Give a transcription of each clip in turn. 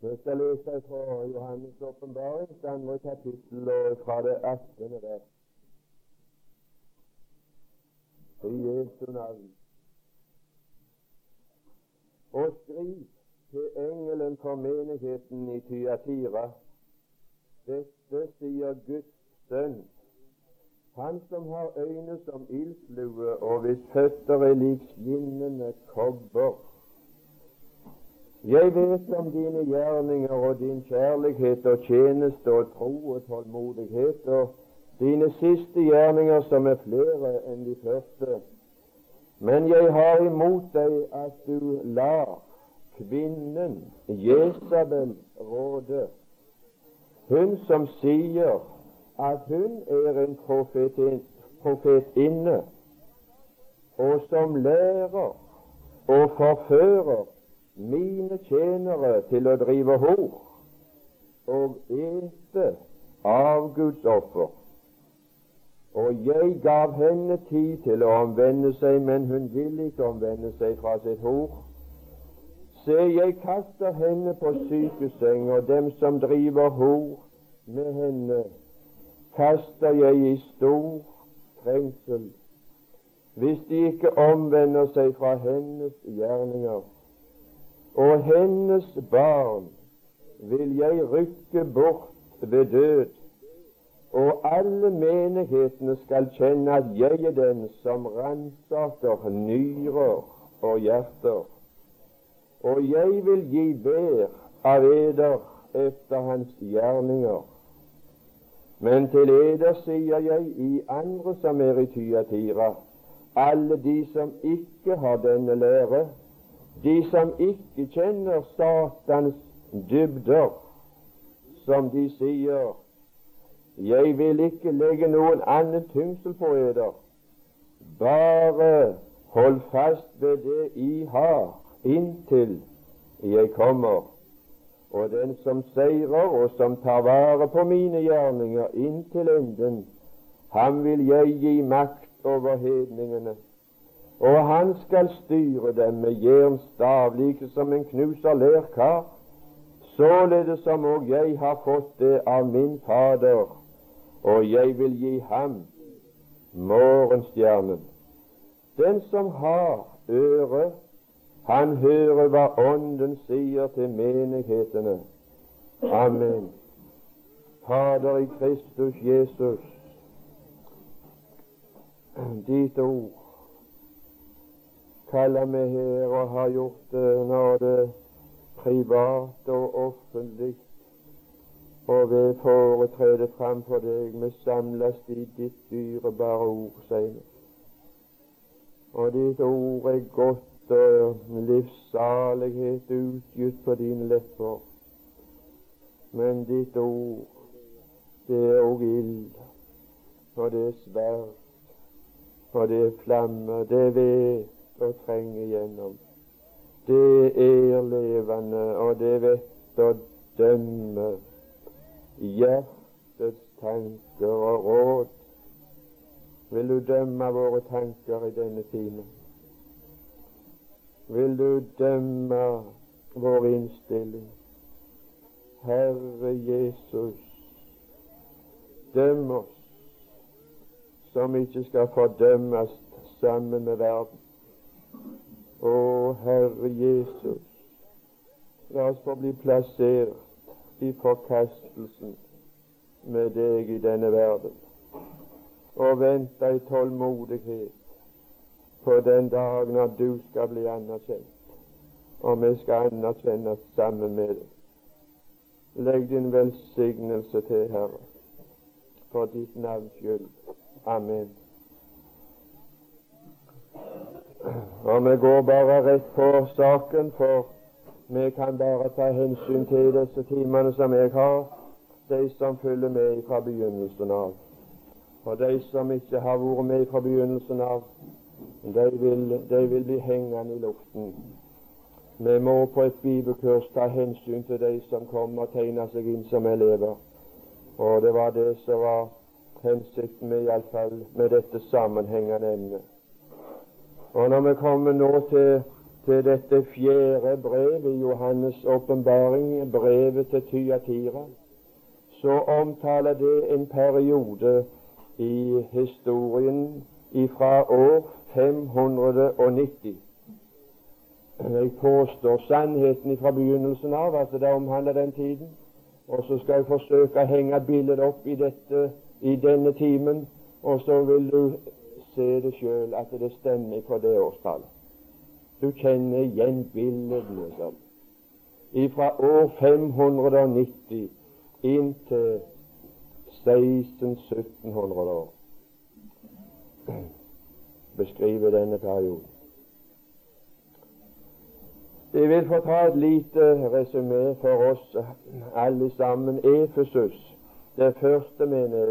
Vi skal lese fra Johannes' åpenbaring, andre kapittel, og fra det 18. vers. I Jesu navn. Og skriv til engelen for menigheten i Tyatira. Dette sier Guds sønn, han som har øyne som ildslue, og hvis føtter er lik skinnende kobber. Jeg vet om dine gjerninger og din kjærlighet og tjeneste og tro og tålmodighet og dine siste gjerninger som er flere enn de første. Men jeg har imot deg at du lar kvinnen Jesabel råde, hun som sier at hun er en profetinne, og som lærer og forfører mine tjenere til å drive hor og ete offer Og jeg gav henne tid til å omvende seg, men hun ville ikke omvende seg fra sitt hor. Se, jeg kaster henne på sykeseng, og dem som driver hor med henne, kaster jeg i stor trengsel, hvis de ikke omvender seg fra hennes gjerninger og hennes barn vil jeg rykke bort ved død, og alle menighetene skal kjenne at jeg er den som ransaker nyrer og hjerter. Og jeg vil gi hver av eder efter hans gjerninger. Men til eder sier jeg i andre som er i Tyatira, alle de som ikke har denne lære, de som ikke kjenner Satans dybder, som de sier Jeg vil ikke legge noen annen tyngsel på eder, bare hold fast ved det I har, inntil jeg kommer. Og den som seirer, og som tar vare på mine gjerninger inntil enden, ham vil jeg gi makt over hedningene og han skal styre dem med jernstav, like som en knuser lerkar, således som òg jeg har fått det av min Fader, og jeg vil gi ham morgenstjernen. Den som har øre, han hører hva Ånden sier til menighetene. Amen. Fader i Kristus Jesus, ditt ord kaller vi her og har gjort det når det privat og offentlig, og ved foretrede framfor deg vi samles i ditt dyrebare ord, sier. Og ditt ord er godt og livssalighet utgitt på dine lepper. Men ditt ord, det er òg ild, og det er sverd, og det er flamme, det er ved å trenge gjennom. Det er levende, og det vet å dømme hjertets tanker og råd. Vil du dømme våre tanker i denne time? Vil du dømme vår innstilling? Herre Jesus, døm oss som ikke skal fordømmes sammen med verden. Å, Herre Jesus, la oss få bli plassert i forkastelsen med deg i denne verden, og vente i tålmodighet på den dag når du skal bli anerkjent, og vi skal anerkjennes sammen med deg. Legg din velsignelse til, Herre, for ditt navns skyld. Amen. Og vi går bare rett på saken, for vi kan bare ta hensyn til disse timene som jeg har, de som følger med fra begynnelsen av. Og de som ikke har vært med fra begynnelsen av, de vil, de vil bli hengende i luften. Vi må på et bibelkurs ta hensyn til de som kommer og tegner seg inn som elever. Og det var det som var hensikten med, iallfall med dette sammenhengende emnet. Og når vi kommer nå til, til dette fjerde brevet i Johannes' åpenbaring, brevet til Tyatira, så omtaler det en periode i historien fra år 590. Jeg påstår sannheten fra begynnelsen av, at det omhandler den tiden. Og så skal jeg forsøke å henge bildet opp i, dette, i denne timen, og så vil du se det sjøl at det stemmer på det årstallet. Du kjenner igjen bildene sånn. Fra år 590 inntil 1600-1700 år beskriver denne perioden. Jeg vil få ta et lite resymé for oss alle sammen. Efesus, det første,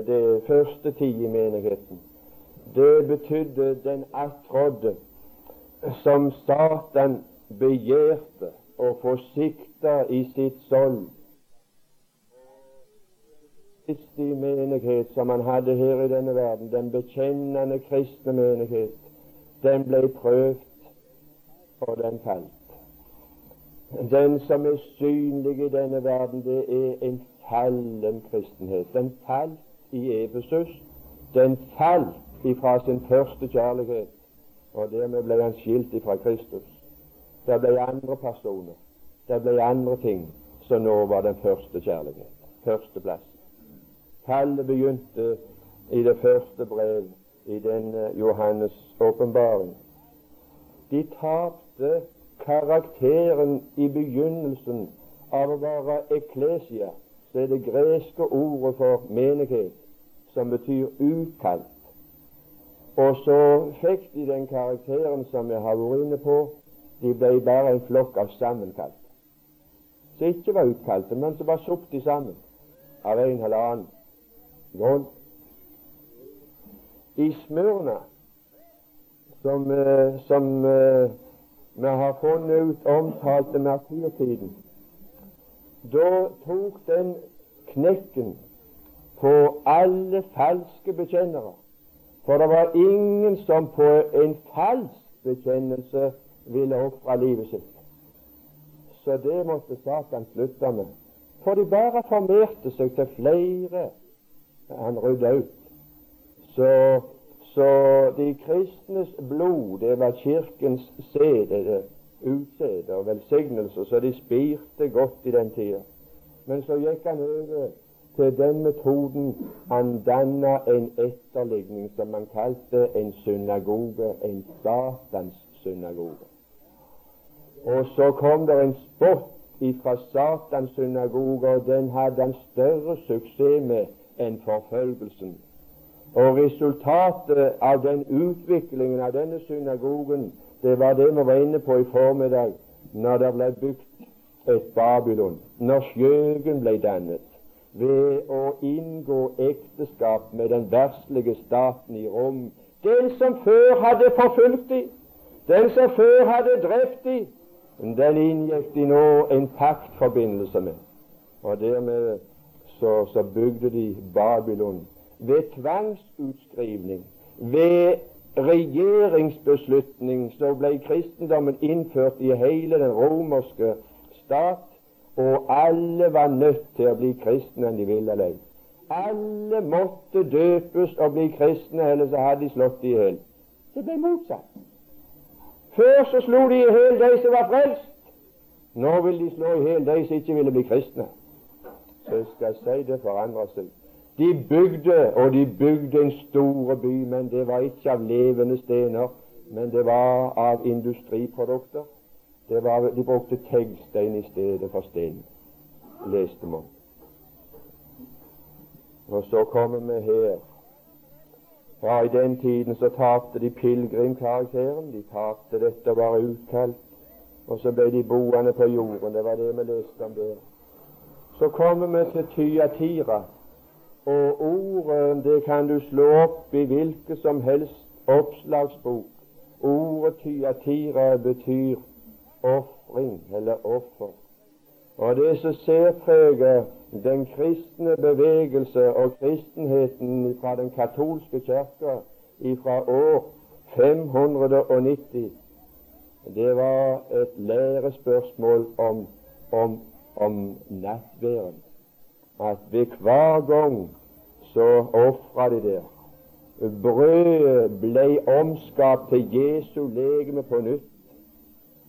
det første menigheten, det betydde den attrådde som Satan begjærte å få sikta i sitt sånn. Kristi menighet som han hadde her i denne verden, den bekjennende kristne menighet, den ble prøvd, og den falt. Den som er synlig i denne verden, det er en fallen kristenhet. Den falt i Efesus. Den falt ifra sin første kjærlighet, og dermed ble han skilt ifra Kristus. Det ble andre personer, det ble andre ting, som nå var den første kjærlighet. Førsteplass. Fallet begynte i det første brev i denne Johannes' åpenbaring. De tapte karakteren i begynnelsen av å være eklesia, så er det greske ordet for menighet, som betyr utkalt. Og så fikk de den karakteren som jeg har vært inne på. De ble bare en flokk av sammenkalte. Som ikke var utkalte, men som var sukket sammen av en eller annen grunn. I Smørna, som, eh, som eh, vi har funnet ut omtalte martyrtiden, da tok den knekken på alle falske bekjennere. For det var ingen som på en falsk bekjennelse ville ofre livet sitt. Så det måtte Satan slutte med. For de bare formerte seg til flere han rydda ut. Så så de kristnes blod, det var Kirkens sæde, utsede og velsignelse, så de spirte godt i den tida. Men så gikk han over til den metoden han danna en etterligning som han kalte en synagoge, en Satans synagoge. Og så kom det en spott fra Satans synagoge, og den hadde han større suksess med enn forfølgelsen. Og resultatet av den utviklingen av denne synagogen, det var det vi var inne på i formiddag, når det ble bygd et Babylon, når skjøgen ble dannet ved å inngå ekteskap med den verslige staten i Rom. Den som før hadde forfulgt dem, den som før hadde drept dem, den inngikk de nå en paktforbindelse med. Og dermed så, så bygde de Babylon ved tvangsutskrivning, ved regjeringsbeslutning, så ble kristendommen innført i hele den romerske stat, og alle var nødt til å bli kristne enn de ville eller ei. Alle måtte døpes og bli kristne, ellers hadde de slått i hjel. Det ble motsatt. Før så slo de i hjel de som var frelst. Nå vil de slå i hjel de som ikke ville bli kristne. Så jeg skal si det forandrer seg. De bygde, og de bygde en store by, men det var ikke av levende stener, men det var av industriprodukter. Var, de brukte teglstein i stedet for stein, leste man. Og så kommer vi her. Ja, I den tiden så tapte de pilegrimkarakteren. De tapte dette å være utkalt. Og så ble de boende på jorden. Det var det vi leste om der. Så kommer vi til Tyatira. Og ordet det kan du slå opp i hvilken som helst oppslagsbok. Ordet tyatira betyr ofring eller offer. Og det som særpreger den kristne bevegelse og kristenheten fra den katolske kirka fra år 590 det var et lærespørsmål om, om, om nattværen. At ved hver gang så ofra de der. Brødet ble omskapt til Jesu legeme på nytt,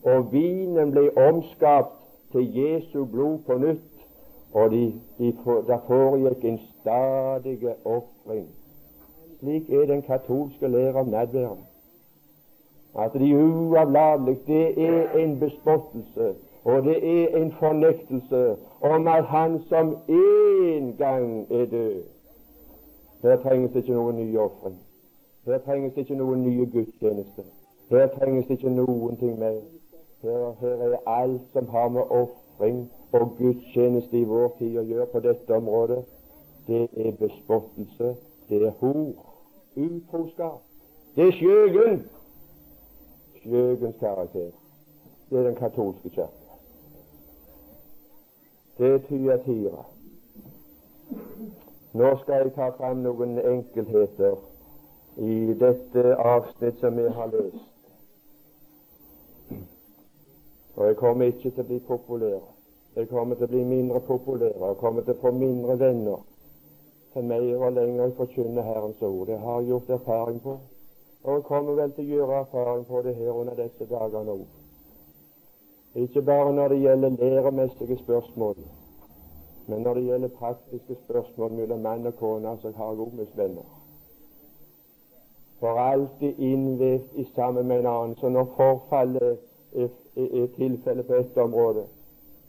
og vinen ble omskapt til Jesu blod på nytt. Og de, de, der foregikk en stadig ofring. Slik er den katolske lære om nadværen. At de uavlatelig Det er en bespottelse, og det er en fornektelse om at Han som en gang er død Her trenges ikke noen ny ofring. Her trenges ikke noen nye gudstjenester. Her trenges ikke noen ting mer. Her, her er alt som har med ofring og gudstjeneste i vår tid å gjøre på dette området. Det er bespottelse. Det er hor. Utroskap. Det er skjøgen skjøgens karakter. Det er den katolske kirke. Det er Tyatira. Nå skal jeg ta fram noen enkelheter i dette avsnitt som vi har lest. Og jeg kommer ikke til å bli populær. Jeg kommer til å bli mindre populær og kommer til å få mindre venner For mer og lenger jeg forkynner Herrens ord. Det har jeg gjort erfaring på. Og jeg kommer vel til å gjøre erfaring på det her under disse dagene òg. Ikke bare når det gjelder læremessige spørsmål, men når det gjelder praktiske spørsmål mellom mann og kone, så har jeg òg mine venner. For alltid innvevd i sammen med en annen. Så når forfallet er, er, tilfellet på ett område,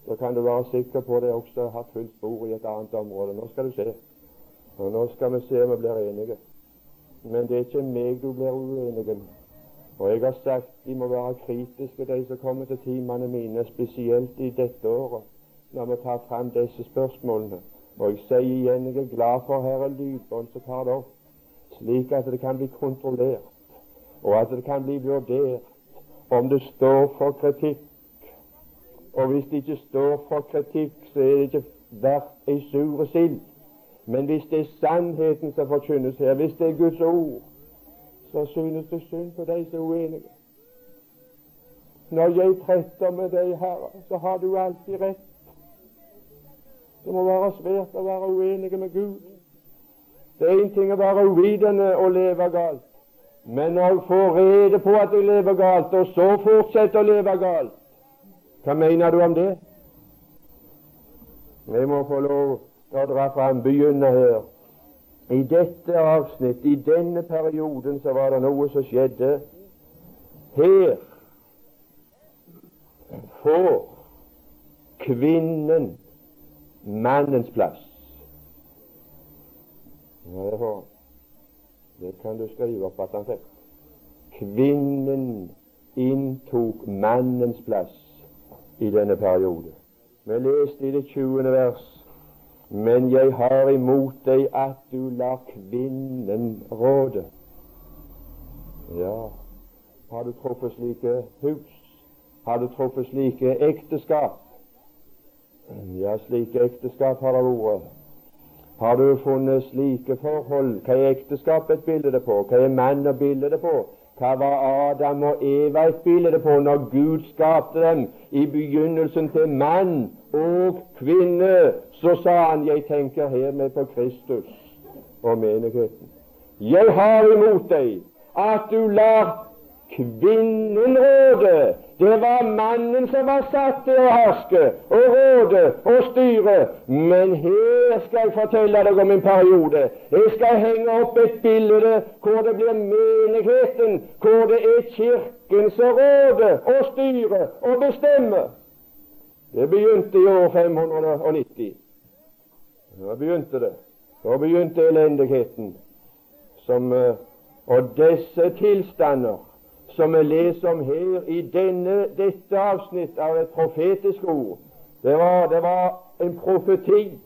så kan du være sikker på det også har fullt spor i et annet område. Nå skal du se. Og nå skal vi se om vi blir enige. Men det er ikke meg du blir uenig med. Og jeg har sagt de må være kritiske, de som kommer til timene mine, spesielt i dette året, når vi tar fram disse spørsmålene. Og jeg sier igjen jeg er glad for her er lydbånd som tar det opp, slik at det kan bli kontrollert, og at det kan bli vurdert om det står for kritikk. Og hvis det ikke står for kritikk, så er det ikke verdt ei sur sild. Men hvis det er sannheten som forkynnes her, hvis det er Guds ord, så synes det synd på de som er uenige. Når jeg tretter med deg, Herre, så har du alltid rett. Det må være svært å være uenige med Gud. Det er én ting å være uvitende og leve galt, men å få rede på at du lever galt, og så fortsette å leve galt, hva mener du om det? Vi må få lov å dra fram, begynne her. I dette avsnitt, i denne perioden, så var det noe som skjedde. Her får kvinnen mannens plass. Ja, det, kan du skrive opp at han fikk. Kvinnen inntok mannens plass i denne periode. Vi leste i det 20. vers men jeg har imot deg at du lar kvinnen råde. Ja, har du truffet slike hus? Har du truffet slike ekteskap? Ja, slike ekteskap har det vært. Har du funnet slike forhold? Hva er ekteskap et bilde på? Hva er mann et bilde på? Hva var Adam og Eva et bilde på når Gud skapte dem i begynnelsen til mann og kvinne? Så sa han, jeg tenker hermed på Kristus og menigheten. Jeg har imot deg at du lar kvinnen råde. Det var mannen som var satt til å herske og råde og styre. Men her skal jeg fortelle deg om en periode. Jeg skal henge opp et bilde hvor det blir menigheten, hvor det er Kirken som råder og styrer og bestemmer. Det begynte i år 590. Da begynte det. Da begynte elendigheten. Som, eh, og disse tilstander som vi leser om her i denne, dette avsnitt av et profetisk ord, det var, det var en profeti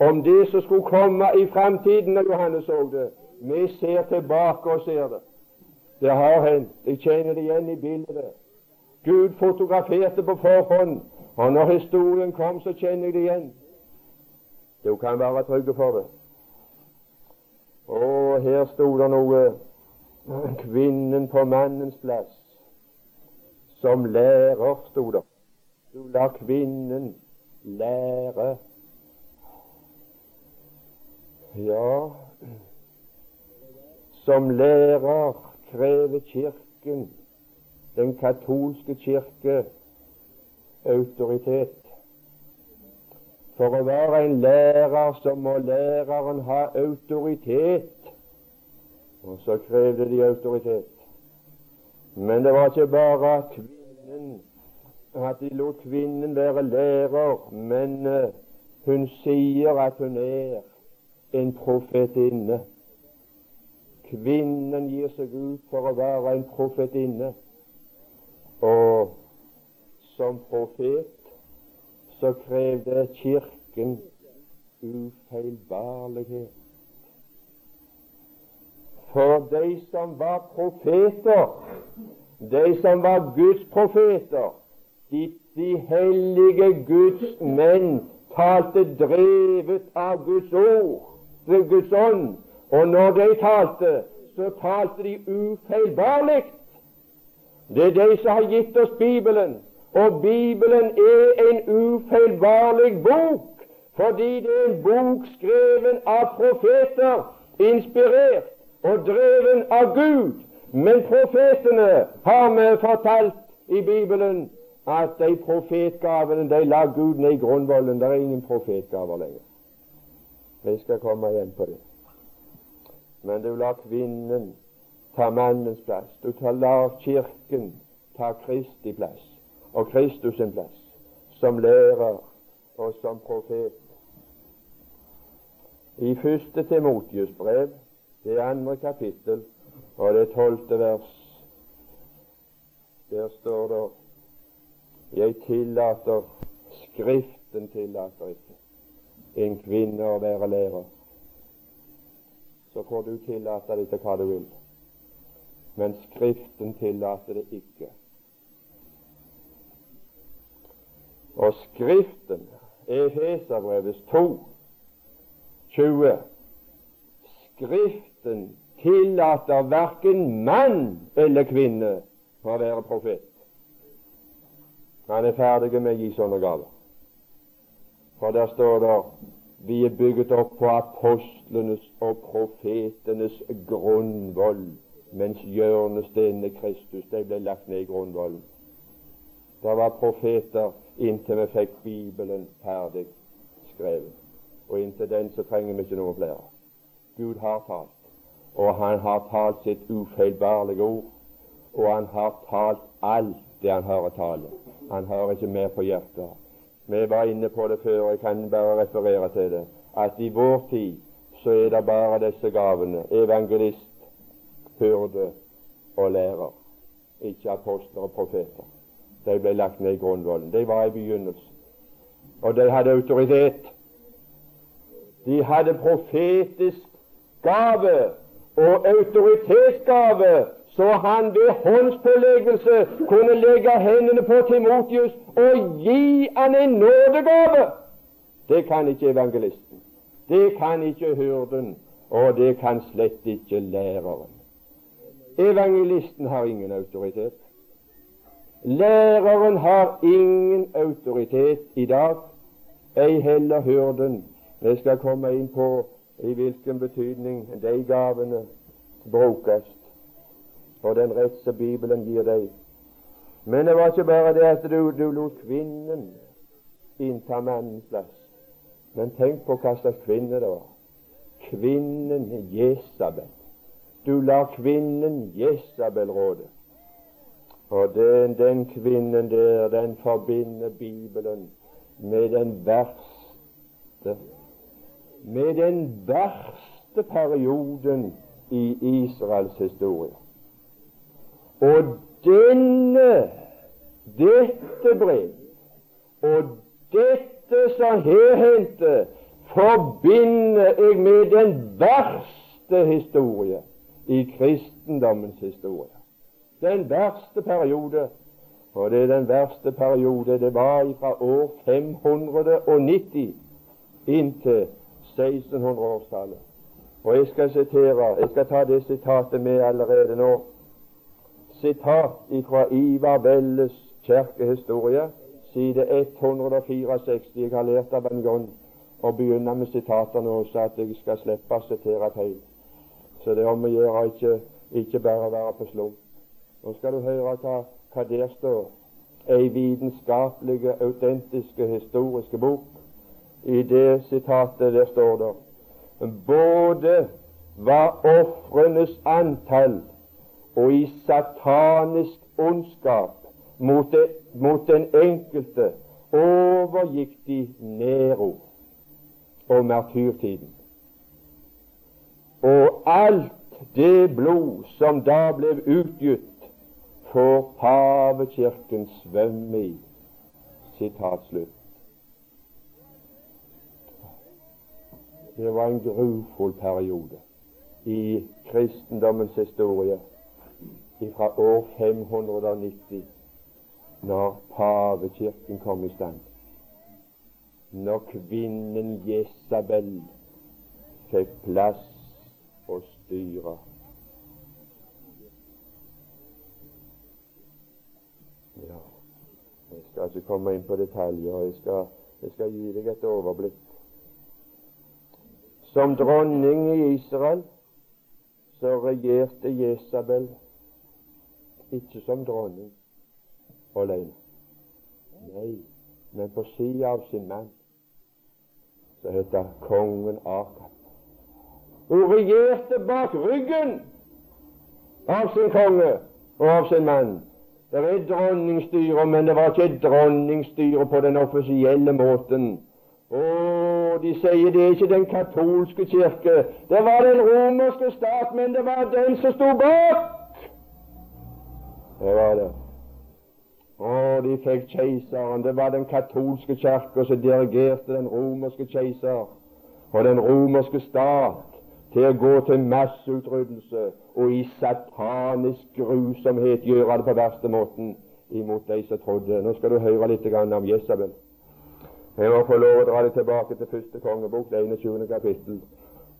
om det som skulle komme i framtiden når Johannes så det. Vi ser tilbake og ser det. Det har hendt. Jeg kjenner det igjen i bildet. Gud fotograferte på forhånd, og når historien kom, så kjenner jeg det igjen. Du kan være trygge for det. Og her sto det noe kvinnen på mannens plass. som lærer, sto det. Du lar kvinnen lære. Ja, som lærer krever Kirken, den katolske kirke, autoritet. For å være en lærer så må læreren ha autoritet. Og så krevde de autoritet. Men det var ikke bare kvinnen at de lot kvinnen være lærer, men uh, hun sier at hun er en profetinne. Kvinnen gir seg ut for å være en profetinne. Og som profet så krevde Kirken ufeilbarlighet. For de som var profeter, de som var Guds profeter, de, de hellige Guds menn, talte drevet av Guds ord, Guds ånd. Og når de talte, så talte de ufeilbarlig. Det er de som har gitt oss Bibelen. Og Bibelen er en ufeilbarlig bok, fordi det er en bok skreven av profeter, inspirert og dreven av Gud. Men profetene har vi fortalt i Bibelen at de profetgavene de la Gud ned i grunnvollen. Det er ingen profetgaver lenger. Vi skal komme igjen på det. Men du lar kvinnen ta mannens plass. Du lar Kirken ta Kristi plass og Kristus sin plass som lærer og som profet. I første Timotius brev, det andre kapittel og det tolvte vers, der står det Jeg tillater Skriften tillater ikke en kvinne å være lærer. Så får du tillate deg til hva du vil. Men Skriften tillater det ikke. Og Skriften, er Hesabrevets 2, 20 Skriften tillater verken mann eller kvinne å være profet. Han er ferdig med å gi sånne gaver. For der står det vi er bygget opp på apostlenes og profetenes grunnvoll, mens hjørnestenene Kristus de ble lagt ned i grunnvollen. Det var profeter inntil vi fikk Bibelen ferdig skrevet. Og inntil den så trenger vi ikke noen flere. Gud har talt, og Han har talt sitt ufeilbarlige ord. Og Han har talt alt det Han har å tale. Han har ikke mer på hjertet. Vi var inne på det før, jeg kan bare referere til det, at i vår tid så er det bare disse gavene evangelist, hyrde og lærer, ikke apostler og profeter. De ble lagt ned i grunnvollen. De var i begynnelsen. Og de hadde autoritet. De hadde profetisk gave og autoritetsgave, så han ved håndspåleggelse kunne legge hendene på Timotius og gi han en nådegave. Det kan ikke evangelisten. Det kan ikke hyrden, og det kan slett ikke læreren. Evangelisten har ingen autoritet. Læreren har ingen autoritet i dag, ei heller hyrden. Jeg skal komme inn på i hvilken betydning de gavene brukes, og den rett som Bibelen gir deg. Men det var ikke bare det at du, du lot kvinnen innta mannens plass. Men tenk på hva slags kvinne det var. Kvinnen Jesabel. Du lar kvinnen Jesabel råde. Og den, den kvinnen der, den forbinder Bibelen med den verste med den verste perioden i Israels historie. Og denne, dette brev og dette som her hendte, forbinder jeg med den verste historie i kristendommens historie den verste periode. Og det er den verste periode det var fra år 590 inntil 1600-årstallet. Og jeg skal sitere, jeg skal ta det sitatet med allerede nå. sitat fra Ivar Velles kirkehistorie, side 164. Jeg har lært av en gang å begynne med sitater nå, så at jeg skal slippe å sitere feil. Så det er om å gjøre ikke, ikke bare være på slump. Nå skal du høre hva, hva der står. Ei vitenskapelig, autentiske, historiske bok. I det sitatet der står det både var ofrenes antall og i satanisk ondskap mot, det, mot den enkelte overgikk de Nero og martyrtiden. Og alt det blod som da ble utgitt, får pavekirken svømme i. Sitat slutt. Det var en grufull periode i kristendommens historie fra år 590, når pavekirken kom i stand. Når kvinnen Jesabel fikk plass å styre. Ja, jeg skal ikke komme inn på detaljer. Jeg skal, jeg skal gi deg et overblikk. Som dronning i Israel så regjerte Jesabel ikke som dronning alene. Nei, men på sida av sin mann, så heter kongen Akab. Hun regjerte bak ryggen av sin konge og av sin mann. Det er dronningsstyre, men det var ikke dronningsstyre på den offisielle måten. Og de sier det er ikke den katolske kirke. Det var den romerske stat, men det var den som sto bak. Det var det. Og de fikk keiseren. Det var den katolske kirke som dirigerte den romerske keiser og den romerske stat til å gå til masseutryddelse og i satanisk grusomhet gjøre det på verste måten imot de som trodde. Nå skal du høre litt om Jesabel. Jeg må få lov å dra det tilbake til første kongebok, det 21. kapittel.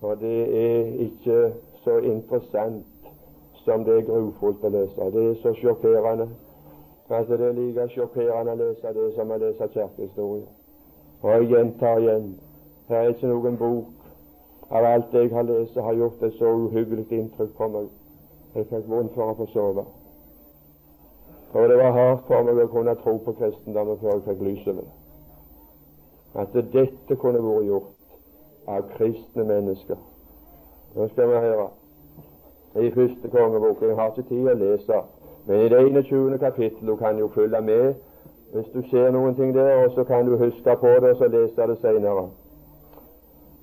Og det er ikke så interessant som det er grufullt å lese. Det er så sjokkerende. Altså, det er like sjokkerende å lese det som å lese kirkehistorie. Og jeg gjentar igjen, her er ikke noen bok av alt det jeg har lest, har gjort et så uhyggelig inntrykk på meg. Jeg fikk vondt for å få sove. Og det var hardt for meg å kunne tro på kristendommen før jeg fikk lys over det at dette kunne vært gjort av kristne mennesker. Nå skal vi høre i første kongebok. Jeg har ikke tid å lese, men i det 21. kapittelet kan jo følge med hvis du ser noen ting der, og så kan du huske på det og så lese det senere.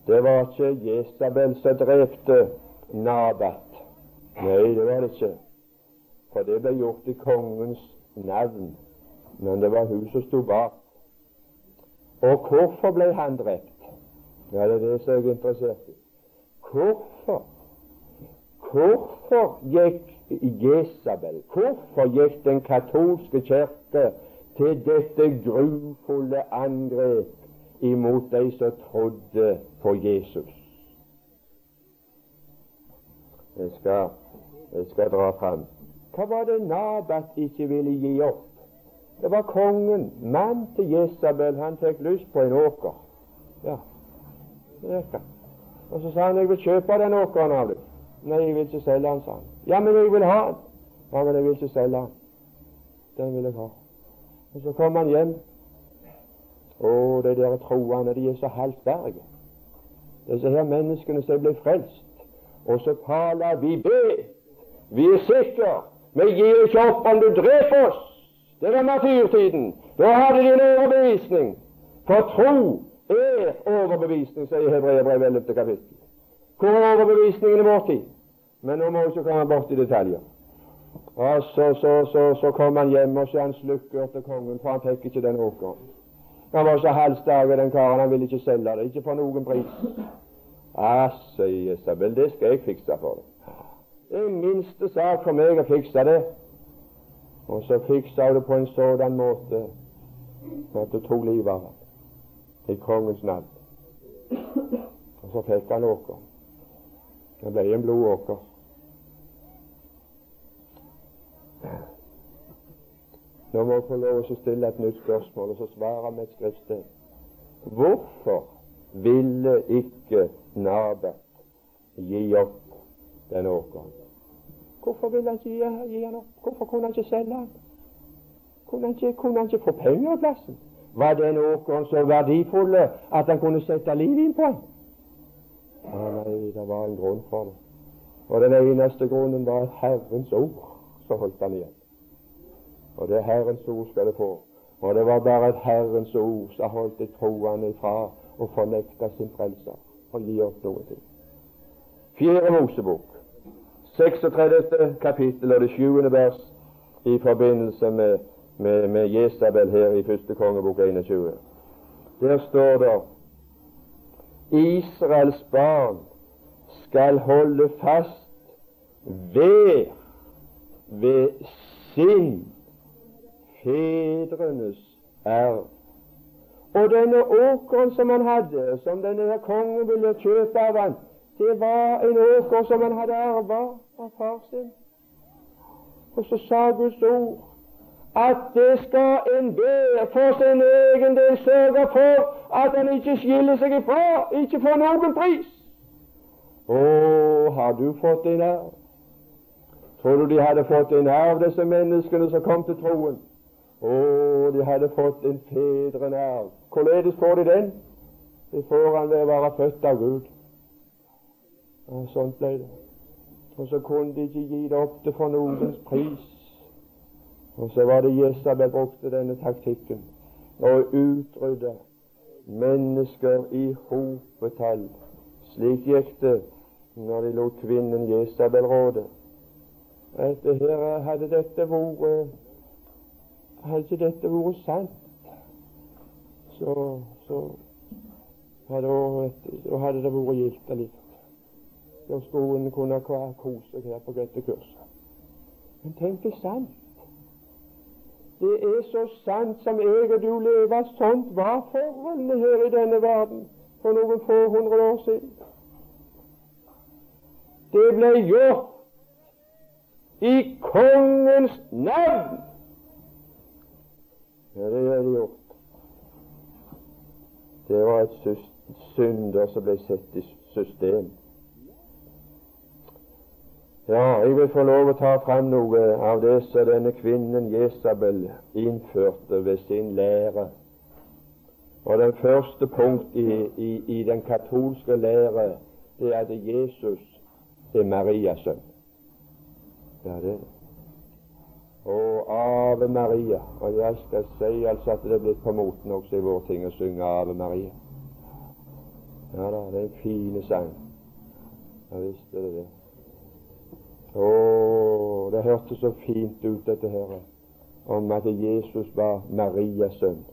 Det var ikke Jesabel som drepte Nabat. Nei, det var det ikke. For det ble gjort i kongens navn. Men det var hun som sto bak. Og hvorfor ble han drept? Ja, det er det som jeg er interessert i. Hvorfor? Hvorfor gikk Jesabel, hvorfor gikk den katolske kirke til dette grufulle angrep imot de som trodde på Jesus? Jeg skal, jeg skal dra fram. Hva var det Nabat ikke ville gi opp? Det var kongen, mann til Jesabel. Han fikk lyst på en åker. Ja, det gikk han. Og så sa han jeg vil kjøpe den åkeren av deg. Nei, jeg vil ikke selge den, sa han. Ja, men jeg vil ha den. Ja, men jeg vil ikke selge den. Den vil jeg ha. Og så kom han hjem. Å, de der troende, de er så halvsterke. Disse her menneskene som ble frelst. Og så taler vi be. Vi er sikre. Vi gir ikke opp om du dreper oss. Det var martyrtiden. Da hadde de en overbevisning. For tro er overbevisning, sier Hebreabrevet 11. kapittel. Hvor er overbevisningen i vår tid? Men nå må vi ikke komme bort i detaljer. Og så, så, så, så kom han hjem, og så han slukker til kongen, for han fikk ikke den åkeren. Han var så halvstark, den karen, han ville ikke selge det, ikke for noen pris. Ah, sier Isabel, det skal jeg fikse for deg. Det er minste sak for meg å fikse det. Og så fiksa hun det på en sådan måte at hun tok livet av ham i kongens navn. Og så fikk han åker. Det ble en blodåker. Nå må jeg få lov å stille et nytt spørsmål, og så svare med et skriftsted. Hvorfor ville ikke Nabert gi opp den åkeren? Hvorfor ville han ikke gi, gi han opp? Hvorfor kunne han ikke selge han? Kunne han ikke, kunne han ikke få penger av plassen? Var den åkeren så verdifull at han kunne sette liv inn på den? Ja, nei, det var en grunn for det. Og den eneste grunnen var Herrens ord så holdt han igjen. Og det Herrens ord skal det få. Og det var bare et Herrens ord som holdt de troende ifra å fornekte sin frelser og gi opp noe. Fjerde Mosebok, 36. kapittel og det 7. vers i forbindelse med, med, med Jesabel her i første kongebok 21. Der står det Israels barn skal holde fast ved ved sin fedrenes arv. Og denne åkeren som han hadde, som denne kongen ville kjøpe av han, det var en åker som han hadde arva av far sin. Og så sa Guds ord at det skal en be for sin egen del sørge for at han ikke skiller seg ifra, ikke får noen pris. Å, har du fått en arv? Tror du de hadde fått en arv, disse menneskene som kom til troen? Å, de hadde fått en fedrenerv. Hvorledes får de den? Det får han ved å være født av Gud. Og sånn ble det. Og så kunne de ikke gi det opp til for noens pris. Og så var det Jesabel brukte denne taktikken å utrydde mennesker i hopetall. Slik gikk det når de lot kvinnen Jesabel råde. At her hadde dette vært Hadde ikke dette vært sant, så, så hadde, det, hadde det vært gildt Da skulle en kunne kose seg her på dette kurset. Men tenk det sant. Det er så sant som jeg og du lever. Sånt var forholdene her i denne verden for noen få hundre år siden. Det ble gjort i kongens navn. Ja, det er det gjort. Det var et synder som ble satt i system. Ja, jeg vil få lov å ta fram noe av det som denne kvinnen Jesabel innførte ved sin lære. Og Den første punkt i, i, i den katolske lære det er at Jesus er Marias sønn. Ja, det er det. Og Ave Maria. Og jeg skal si altså at det er blitt på moten også i vår ting å synge Ave Maria. Ja da, det er en fin sang. Ja visst er det det. Å, det hørtes så fint ut, dette her, om at Jesus var Marias sønn.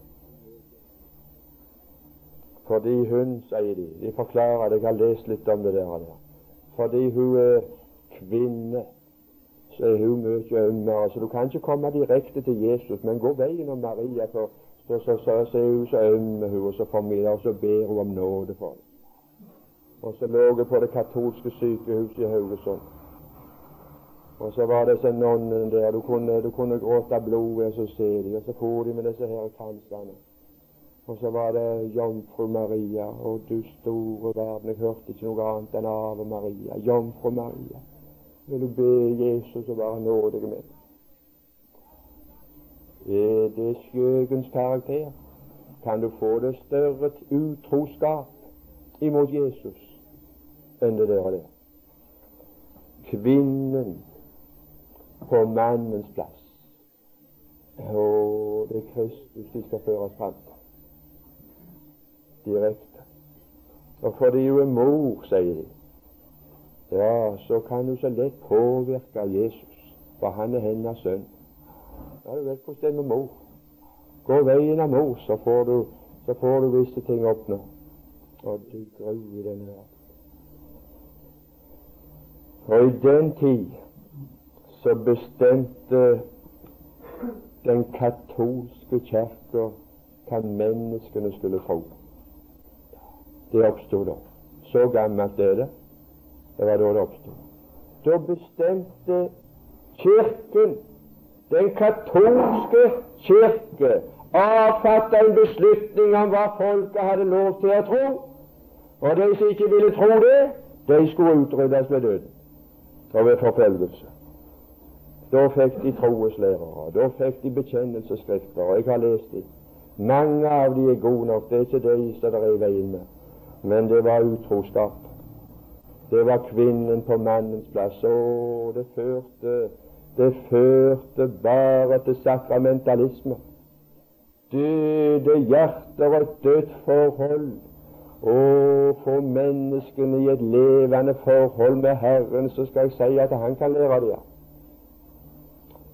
Fordi hun, sier de, de forklarer det, jeg har lest litt om det der, fordi hun er kvinne så er hun mye ømmere. Så du kan ikke komme direkte til Jesus, men gå veien om Maria, for så, så, så, så er hun så øm, hun, og så formidler, og så ber hun om nåde for det. Og så lå hun på det katolske sykehuset i Haugesund. Og så var disse nonnene der. Du kunne, du kunne gråte blodet, og så ser de, og så for de med disse her kransene. Og så var det Jomfru Maria, og du store verden, jeg hørte ikke noe annet enn Ave Maria. Jomfru Maria vil du be Jesus å være nådig med. Er det skjøgens karakter? Kan du få det større utroskap imot Jesus enn det der? der? Kvinnen på mannens plass. Og det er Kristus de skal føres fram direkte. Og fordi hun er mor, sier de, ja, så kan du så lett påvirke Jesus, for han er hennes sønn. Ja, du vet hvordan det er med mor. Gå veien av mor, så får du, så får du visse ting oppnå. Og du gruer verden. Og i den tid så bestemte den katolske kirke hva menneskene skulle tro. Det oppstod da. Så gammelt er det. Det var da det oppstod. Da bestemte Kirken Den katolske kirke avfatta en beslutning om hva folket hadde lov til å tro. Og de som ikke ville tro det, de skulle utryddes ved døden og ved forfølgelse. Da fikk de troeslærere, da fikk de bekjennelsesskrifter, og jeg har lest dem. Mange av de er gode nok, det er ikke de som er i veien med, men det var utroskap. Det var kvinnen på mannens plass. Å, det førte, det førte bare til sakramentalisme. Døde hjerter og et dødt forhold. Å, for menneskene i et levende forhold med Herren, så skal jeg si at Han kan lære det.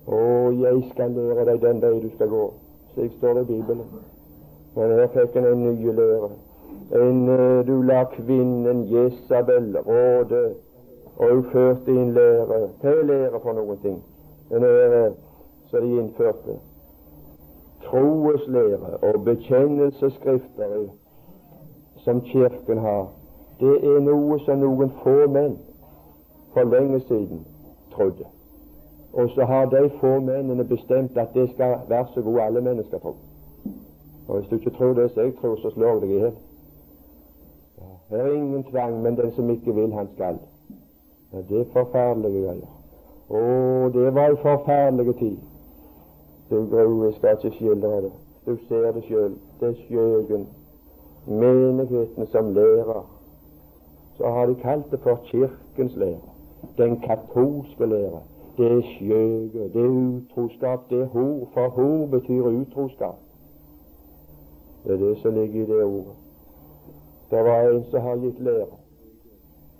Å, jeg skal lære deg den vei du skal gå. Slik står det i Bibelen. Men her fikk en en ny lære. En, eh, du lar kvinnen Jesabel råde, og hun førte inn lære. Er lære for noen ting? En lære som de innførte. Troeslære og bekjennelsesskrifter som Kirken har, det er noe som noen få menn for lenge siden trodde. Og så har de få mennene bestemt at det skal være så god alle mennesker tro. Og Hvis du ikke tror det som jeg tror, så slår deg i hjel. Det er ingen tvang, men den som ikke vil, han skal. Ja, det er forferdelige greier. Å, det var en forferdelig tid. Du gruer, jeg skal ikke skildre det. Du ser det sjøl. Det er skjøgen. Menigheten som lærer. Så har de kalt det for Kirkens lære. Den katolske lære. Det er skjøge. Det er utroskap. Det er hor. For hor betyr utroskap. Det er det som ligger i det ordet. Det var en som har gitt lære.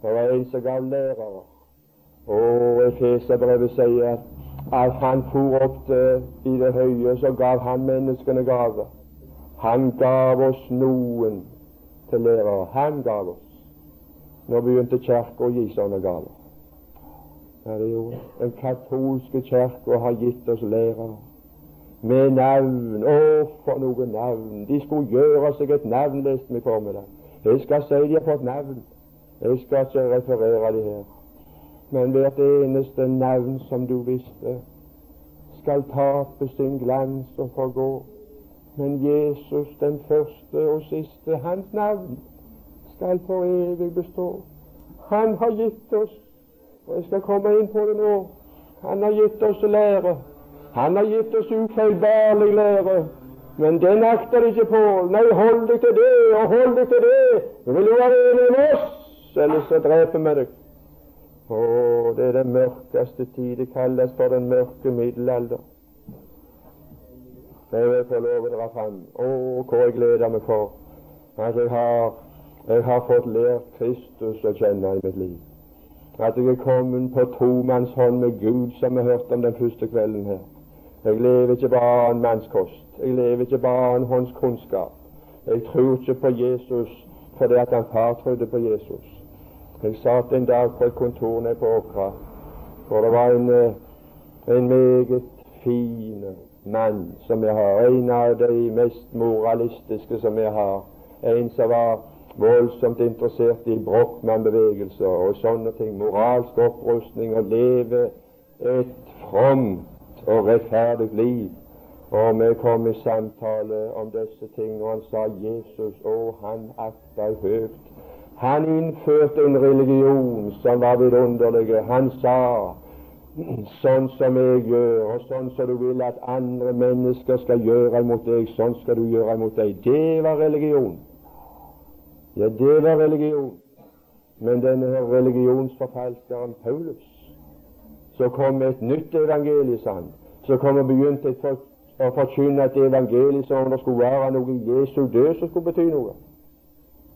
Det var en som gav lærere. Og Efeserbrevet sier at, at han for opp det i det høye, så gav han menneskene gaver. Han gav oss noen til lærere. Han gav oss. Nå begynte Kirka å gi sånne gaver. Ja, Den katolske kirke har gitt oss lærere med navn. Å, for noen navn! De skulle gjøre seg et navn, leste vi formiddag. Jeg skal si de har fått navn. Jeg skal ikke referere de her. Men hvert eneste navn som du visste, skal tape sin glans og forgå. Men Jesus, den første og siste, hans navn skal for evig bestå. Han har gitt oss, og jeg skal komme inn på det nå, han har gitt oss lære. Han har gitt oss ufeilbarlig lære. Men den akter ikke på. Nei, hold deg til det, og hold deg til det. Du vil jo være enig med oss, ellers så dreper vi deg. Å, det er den mørkeste tid. Det kalles for den mørke middelalder. Jeg vil få lov å dra fram. Å, hvor jeg gleder meg for at jeg har, jeg har fått lært Kristus å kjenne i mitt liv. At jeg er kommet på tomannshånd med Gud, som vi hørte om den første kvelden her. Jeg lever ikke bare av en mannskost. Jeg lever ikke bare av en hånds. Jeg tror ikke på Jesus fordi at han far trodde på Jesus. Jeg satt en dag på et kontor nede på Åkra, hvor det var en, eh, en meget fin mann som jeg har. En av de mest moralistiske som jeg har. En som var voldsomt interessert i Brochmann-bevegelser og sånne ting. Moralsk opprustning, og leve et fromt og rettferdig liv. Og vi kom i samtale om disse ting, og han sa Jesus, å, han akta høyt. Han innførte en religion som var vidunderlig. Han sa sånn som jeg gjør, og sånn som du vil at andre mennesker skal gjøre mot deg, sånn skal du gjøre mot deg. Det var religion. Ja, det var religion. Men denne religionsforfalskeren Paulus, så kom med et nytt evangelisand. Så kom og begynte å forkynne et evangelium som om det skulle være noe Jesu død som skulle bety noe.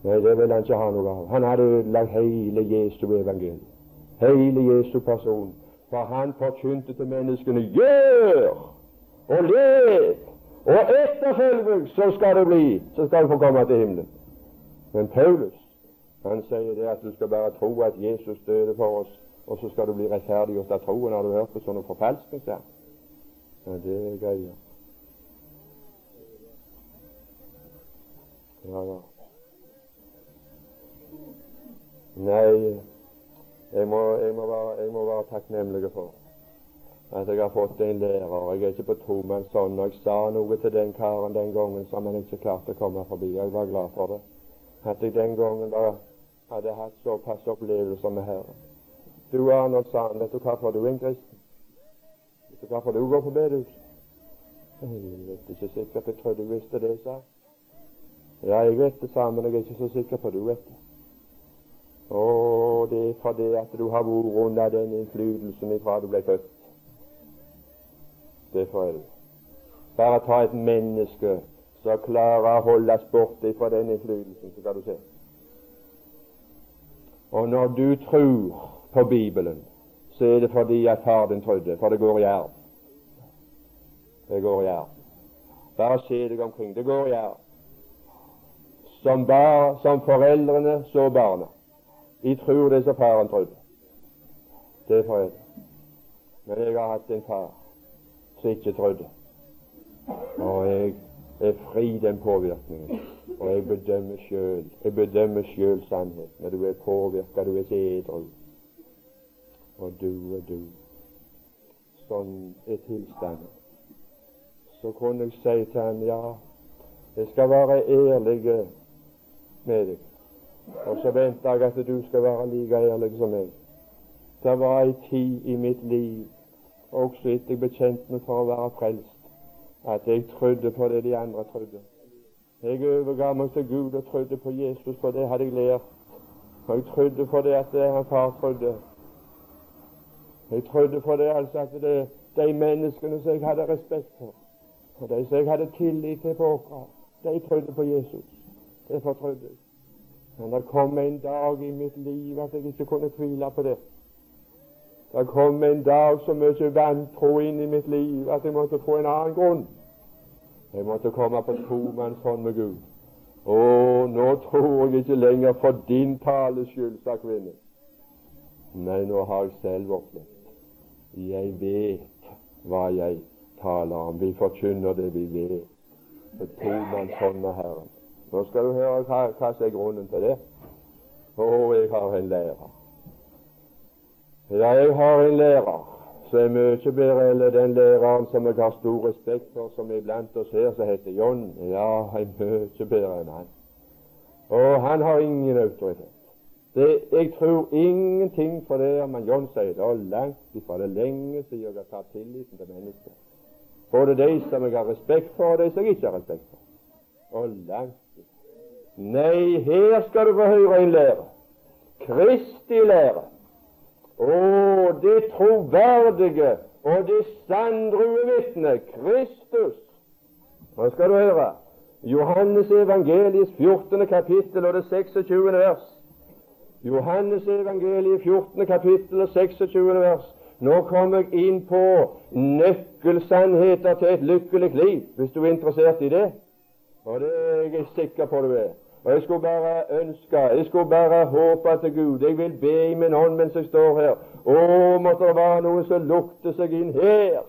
Nei, det ville han ikke ha noe av. Han hadde ødelagt hele Jesu evangelium. Hele Jesu person. For han forkynte til menneskene gjør og lev, og etterfølg, så skal det bli, så skal du få komme til himmelen. Men Paulus han sier det at du skal bare tro at Jesus døde for oss, og så skal du bli rettferdiggjort av troen. Har du hørt på sånne forfalskninger? Ja, det er greia. Ja ja. Nei, jeg må, jeg må, være, jeg må være takknemlig for at jeg har fått en lærer. Jeg er ikke på tomannshånd. Jeg sa noe til den karen den gangen som han ikke klarte å komme forbi. Jeg var glad for det. At jeg den gangen da hadde hatt såpass opplevelser med Herren. Du Arnold, sa han, vet du hvorfor du er en kristen? Vet du hvorfor du går på bedehus? Jeg vet ikke sikkert. Jeg tror du visste det, sa Ja, jeg vet det, sa men jeg er ikke så sikker på du vet det. Å, det er fordi at du har vært under den innflytelsen ifra du ble født. Det er det. Bare ta et menneske som klarer å holdes borte fra den innflytelsen, så skal du se. Og når du tror på Bibelen, så er det fordi at far din trodde, for det går i arv. Det går i arv. Bare se deg omkring. Det går i arv. Som, bar, som foreldrene så barna. De tror det som faren trodde. Det er foreldre. Men jeg har hatt en far som ikke trodde. Og jeg er fri den påvirkningen. Og jeg bedømmer sjøl. Jeg bedømmer sjøl sannhet. Når du er påvirka, du er edru. Og du og du. Sånn er tilstanden. Så kunne jeg si til han ja, jeg skal være ærlig med deg. Og så venter jeg at du skal være like ærlig som meg. Det var ei tid i mitt liv, også etter jeg bekjente meg for å være frelst, at jeg trodde på det de andre trodde. Jeg overga meg til Gud og trodde på Jesus, for det hadde jeg lært. Og jeg trodde på det at det han far trodde. Jeg trodde på det altså at det, de menneskene som jeg hadde respekt for, og de som jeg hadde tillit til på Åkra, de trodde på Jesus. Derfor trodde jeg. Men det kom en dag i mitt liv at jeg ikke kunne tvile på det. Det kom en dag så mye vantro inn i mitt liv at jeg måtte få en annen grunn. Jeg måtte komme på tomannshånd med Gud. Å, nå tror jeg ikke lenger for din tales skyld, sa kvinnen. Nei, nå har jeg selv opplevd. Jeg vet hva jeg taler om. Vi forkynner det vi vet. På tomannshånd med Herren. Nå skal du høre hva, hva som er grunnen til det. Å, jeg har en lærer. Jeg har en lærer som er mye bedre enn den læreren som jeg har stor respekt for, som iblant blant oss her, som heter John. Ja, jeg er mye bedre enn han. Og han har ingen autoritet. Det, jeg tror ingenting for det men John sier. Det er langt ifra det lenge siden jeg har tatt tilliten til mennesker. Både de som jeg har respekt for, og de som jeg ikke har respekt for. Og langt ifra. Nei, her skal du få høre en lære. Kristi lære. Og det troverdige og det sanndrue vitne, Kristus. Nå skal du høre. Johannes evangelies 14. kapittel og det 26. vers. Johannes evangeliet 14. kapittel og 26. vers. Nå kommer jeg inn på nøkkelsannheter til et lykkelig liv, hvis du er interessert i det. Og det er jeg sikker på du er. Og jeg skulle bare ønske, jeg skulle bare håpe til Gud. Jeg vil be i min ånd mens jeg står her. Å, måtte det være noe som lukter seg inn her.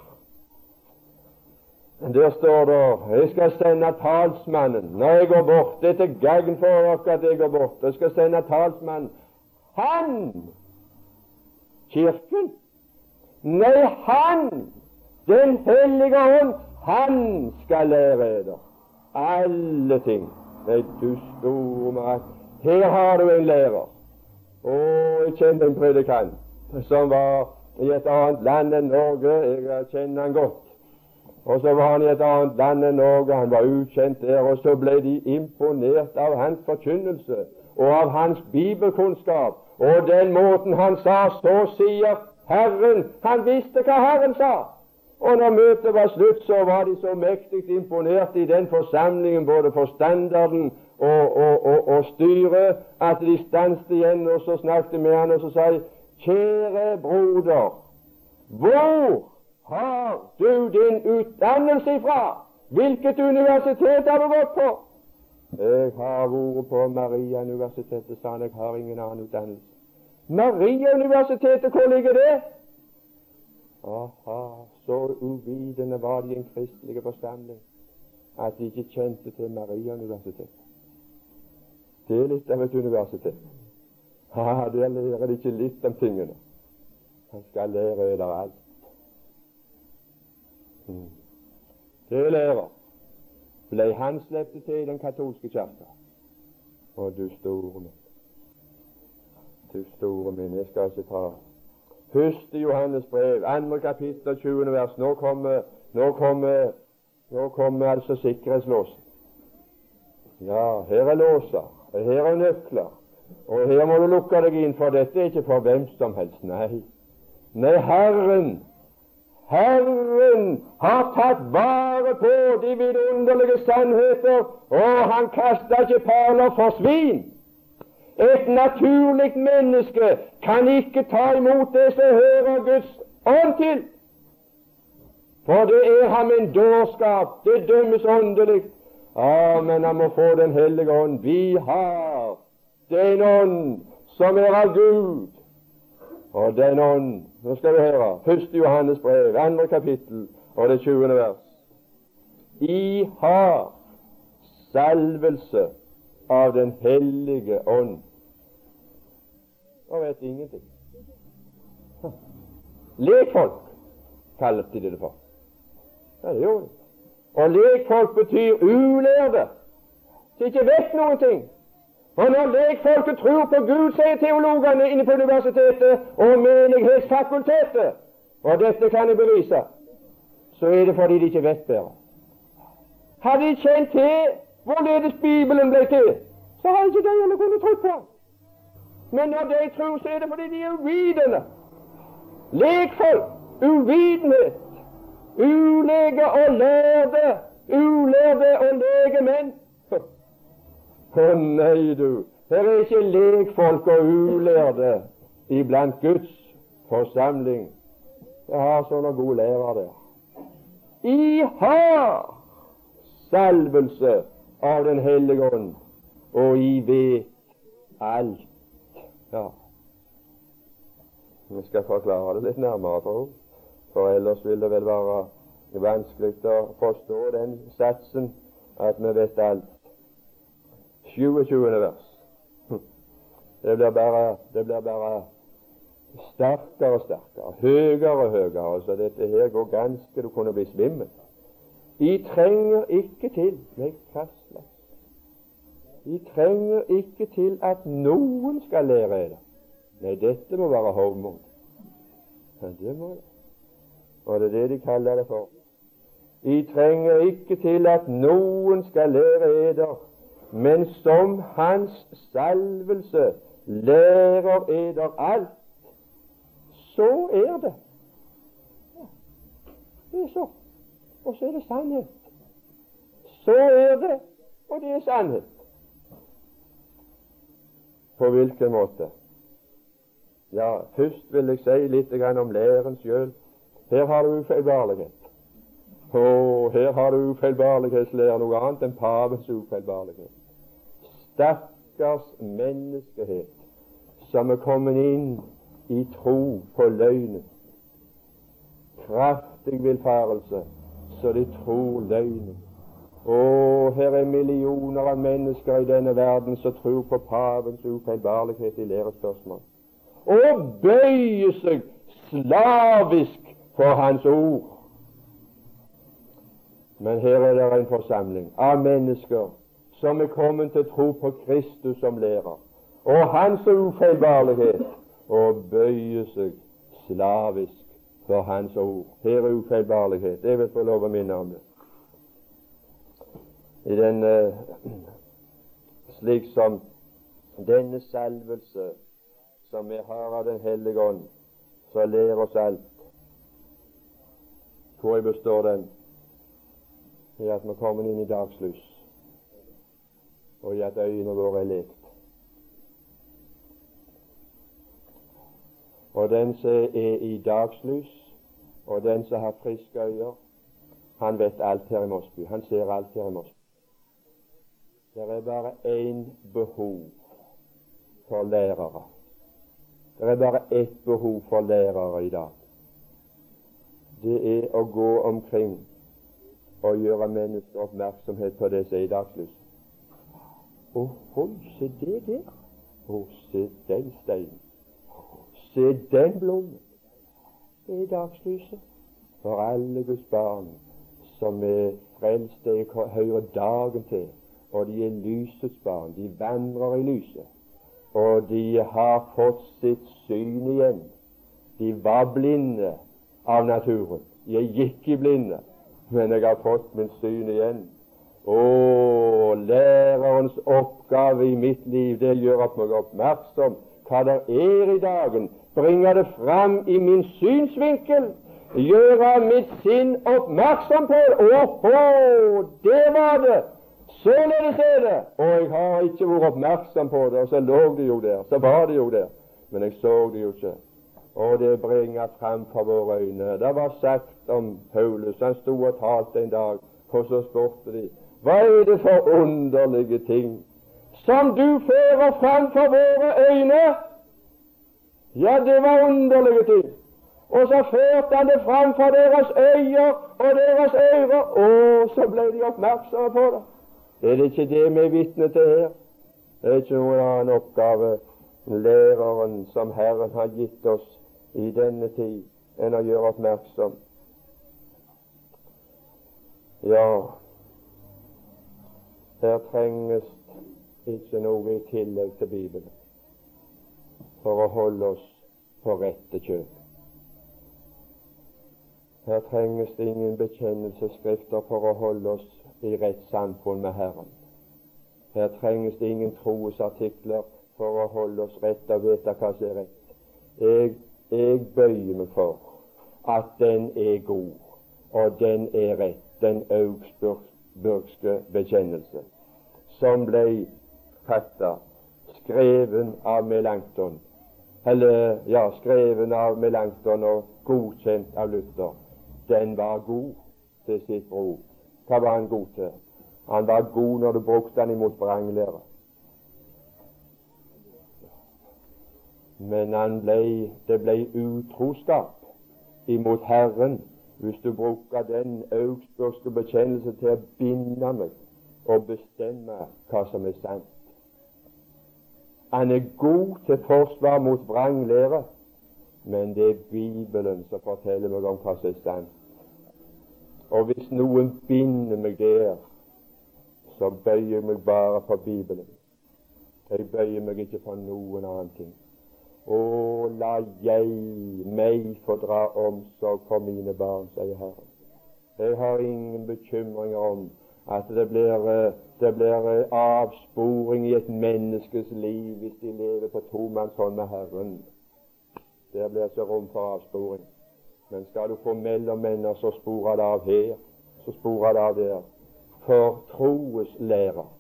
Der står det jeg skal sende talsmannen når jeg går bort. Det er til gagn for dere at jeg går bort. Jeg skal sende talsmannen. Han! Kirken? Nei, han! Den hellige ånd, han skal lære dere alle ting. Nei, du store meg. Her har du en lærer. Og jeg kjenner en predikant som var i et annet land enn Norge. Jeg kjenner han godt. Og så var han i et annet land enn Norge. Han var ukjent der. Og så ble de imponert av hans forkynnelse og av hans bibelkunnskap og den måten han sa. Så sier Herren Han visste hva Herren sa. Og når møtet var slutt, så var de så mektig imponert i den forsamlingen, både for standarden og, og, og, og styret, at de stanset igjen og så snakket med han og så sa de, Kjære broder, hvor har du din utdannelse ifra? Hvilket universitet har du gått på? Jeg har vært på Maria-universitetet, sa han. Jeg har ingen annen utdannelse. Maria-universitetet, hvor ligger det? Aha, så uvitende var de i en kristelig forsamling at de ikke kjente til Maria-universitetet. Det er litt av et universitet. Ha, Der lærer de ikke litt om tingene. Han skal lære dere alt. Mm. Det lærer ble han sluppet til i den katolske kirka. Og du store min, du store min, jeg skal ikke ta Første Johannes brev, andre kapittel, 20. vers. Nå kommer, nå kommer, nå kommer altså sikkerhetslåsen. Ja, her er låser, og her er nøkler, og her må du lukke deg inn, for dette er ikke for hvem som helst. Nei, nei Herren Herren har tatt vare på de vidunderlige sannheter, og han kaster ikke perler for svin. Et naturlig menneske kan ikke ta imot det som hører Guds ånd til. For det er ham en dårskap. Det dømmes åndelig. Ja, men han må få Den hellige ånd. Vi har den ånd som er av Gud, og den ånd Nå skal vi høre. Første Johannes brev, andre kapittel og det 20. vers. I har salvelse av Den hellige ånd. Og vet ingenting. Lekfolk kalte de det for. Ja, det gjorde de. Og lekfolk betyr ulærde, som ikke vet noen ting. Og når lekfolket tror på Gud, sier teologene inne på universitetet og menighetsfakultetet, og dette kan jeg bevise, så er det fordi de ikke vet bedre. Hadde de kjent til hvorledes Bibelen ble til, så har ikke de alle kunnet tro på. Men når de tror, så er det fordi de er uvitende. Lekfolk, uvitenhet, ulege og lærde, ulærde og lege menn. Å nei, du, her er ikke lekfolk og ulærde iblant Guds forsamling. Jeg har sånne gode lærere der. I har salvelse av Den hellige ånd, og I vet alt. Ja. Vi skal forklare det litt nærmere, tro. For ellers vil det vel være vanskelig å forstå den satsen at vi vet alt. 27. vers. Det blir bare, det blir bare sterkere og sterkere, høyere og høyere. Så dette her går ganske Du kunne bli svimmel. De trenger ikke til Nei, kastle. De trenger ikke til at noen skal lære det. Nei, dette må være hovmod. Ja, det må det. Og det er det de kaller det for. De trenger ikke til at noen skal lære eder men som Hans salvelse lærer eder alt, så er det. Ja, det er så. Og så er det sannhet. Så er det, og det er sannhet. På hvilken måte? Ja, først vil jeg si litt om læren sjøl. Her har du ufeilbarlighet. Og her har du ufeilbarlighetslære, noe annet enn pavens ufeilbarlighet stakkars menneskehet som er kommet inn i tro på løgnen. Kraftig villfarelse, så de tror løgnen. Å, er millioner av mennesker i denne verden som tror på pavens ufeilbarlighet i lærespørsmål, og bøyer seg slavisk for hans ord. Men her er det en forsamling av mennesker som er kommet til tro på Kristus som lærer, og hans ufeilbarlighet, og bøye seg slavisk for Hans ord. Her er ufeilbarlighet. Jeg vil få lov å minne om det. I den uh, slik som denne salvelse som vi har av Den hellige ånd, så lærer oss alt. Hvor består den? I at vi kommer inn i dagslys og i at øynene våre er lekt. Og den som er i dagslys, og den som har friske øyne, han vet alt her i Mosby. Han ser alt her i Mosby. Det er bare én behov for lærere. Det er bare ett behov for lærere i dag. Det er å gå omkring og gjøre mennesker oppmerksomhet på det som er i dagslys. Ohoi, se det der. Å, se den steinen. Se den blomsten. Det er dagslyset. For alle Guds barn som er frelst, Det hører dagen til, og de er lysets barn. De vandrer i lyset, og de har fått sitt syn igjen. De var blinde av naturen. Jeg gikk i blinde, men jeg har fått min syn igjen. Å, lærerens oppgave i mitt liv, det gjør at meg oppmerksom hva det er i dagen. Bringer det fram i min synsvinkel. Gjøre mitt sinn oppmerksom på det. Åhå, det var det! Således er det! Og jeg har ikke vært oppmerksom på det, og så lå det jo der. Så var det jo der. Men jeg så det jo ikke. Og det bringer fram for våre øyne. Det var sagt om Paulus. Han sto og talte en dag, og så spurte de hva er det for underlige ting som du fører fram for våre øyne? Ja, det var underlige ting. Og så førte han det fram for deres øyer og deres ører, og så ble de oppmerksomme på det. Er det ikke det vi er vitne til her? Det er ikke noen annen oppgave læreren som Herren har gitt oss i denne tid, enn å gjøre oppmerksom. Ja, her trenges ikke noe i tillegg til Bibelen for å holde oss på rette kjøl. Her trenges det ingen bekjennelsesskrifter for å holde oss i rett samfunn med Herren. Her trenges det ingen troesartikler for å holde oss rett og vite hva som er rett. Jeg, jeg bøyer meg for at den er god, og den er rett, den augsburgske bekjennelse som ble fatta, skreven av Melankton, eller ja, skreven av Melankton og godkjent av Luther, den var god til sitt bror. Hva var han god til? Han var god når du brukte han imot vranglære. Men han ble, det ble utroskap imot Herren hvis du bruker den augsburgske bekjennelse til å binde meg og bestemme hva som er sant. Han er god til forsvar mot vranglære, men det er Bibelen som forteller meg om hva som er sant. Og hvis noen binder meg der, så bøyer jeg meg bare for Bibelen. Jeg bøyer meg ikke for noen annen ting. Å, la jeg meg få dra omsorg for mine barn, sier Herren. Jeg har ingen bekymringer om at det blir, det blir avsporing i et menneskes liv hvis de lever på tomannshånd med Herren. Der blir ikke rom for avsporing. Men skal du få mellom mellommenner, så sporer det av her, så sporer det av der. For troeslærer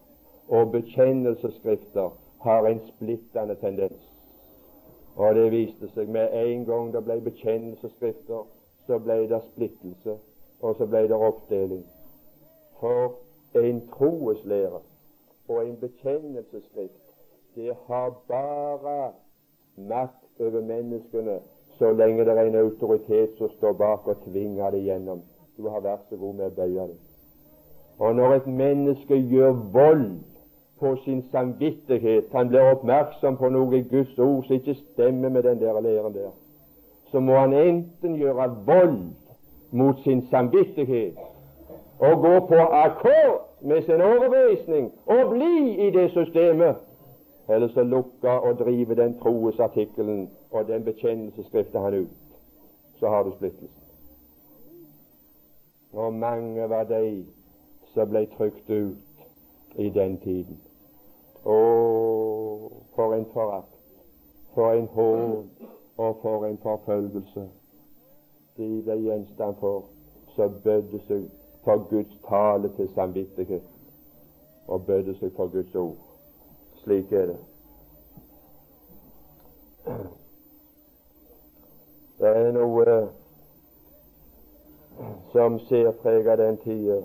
og bekjennelsesskrifter har en splittende tendens. Og det viste seg med en gang det ble bekjennelsesskrifter, så ble det splittelse, og så ble det oppdeling. For en troeslære og en bekjennelsesskrift, det har bare makt over menneskene så lenge det er en autoritet som står bak og tvinger det gjennom. Du har vært så god med å bøye det. Og når et menneske gjør vold på sin samvittighet, han blir oppmerksom på noe i Guds ord som ikke stemmer med den der læren der, så må han enten gjøre vold mot sin samvittighet og gå på akkord med sin overbevisning og bli i det systemet, eller så lukke og drive den troesartikkelen og den bekjennelsesskriften han ut. Så har du splittelsen. Og mange var de som ble trykt ut i den tiden. Å, for en forakt, for en hån og for en forfølgelse de ble gjenstand for, som bødde seg for Guds tale til samvittighet og bødde seg for Guds ord. Slik er det. Det er noe som ser særpreger den tida,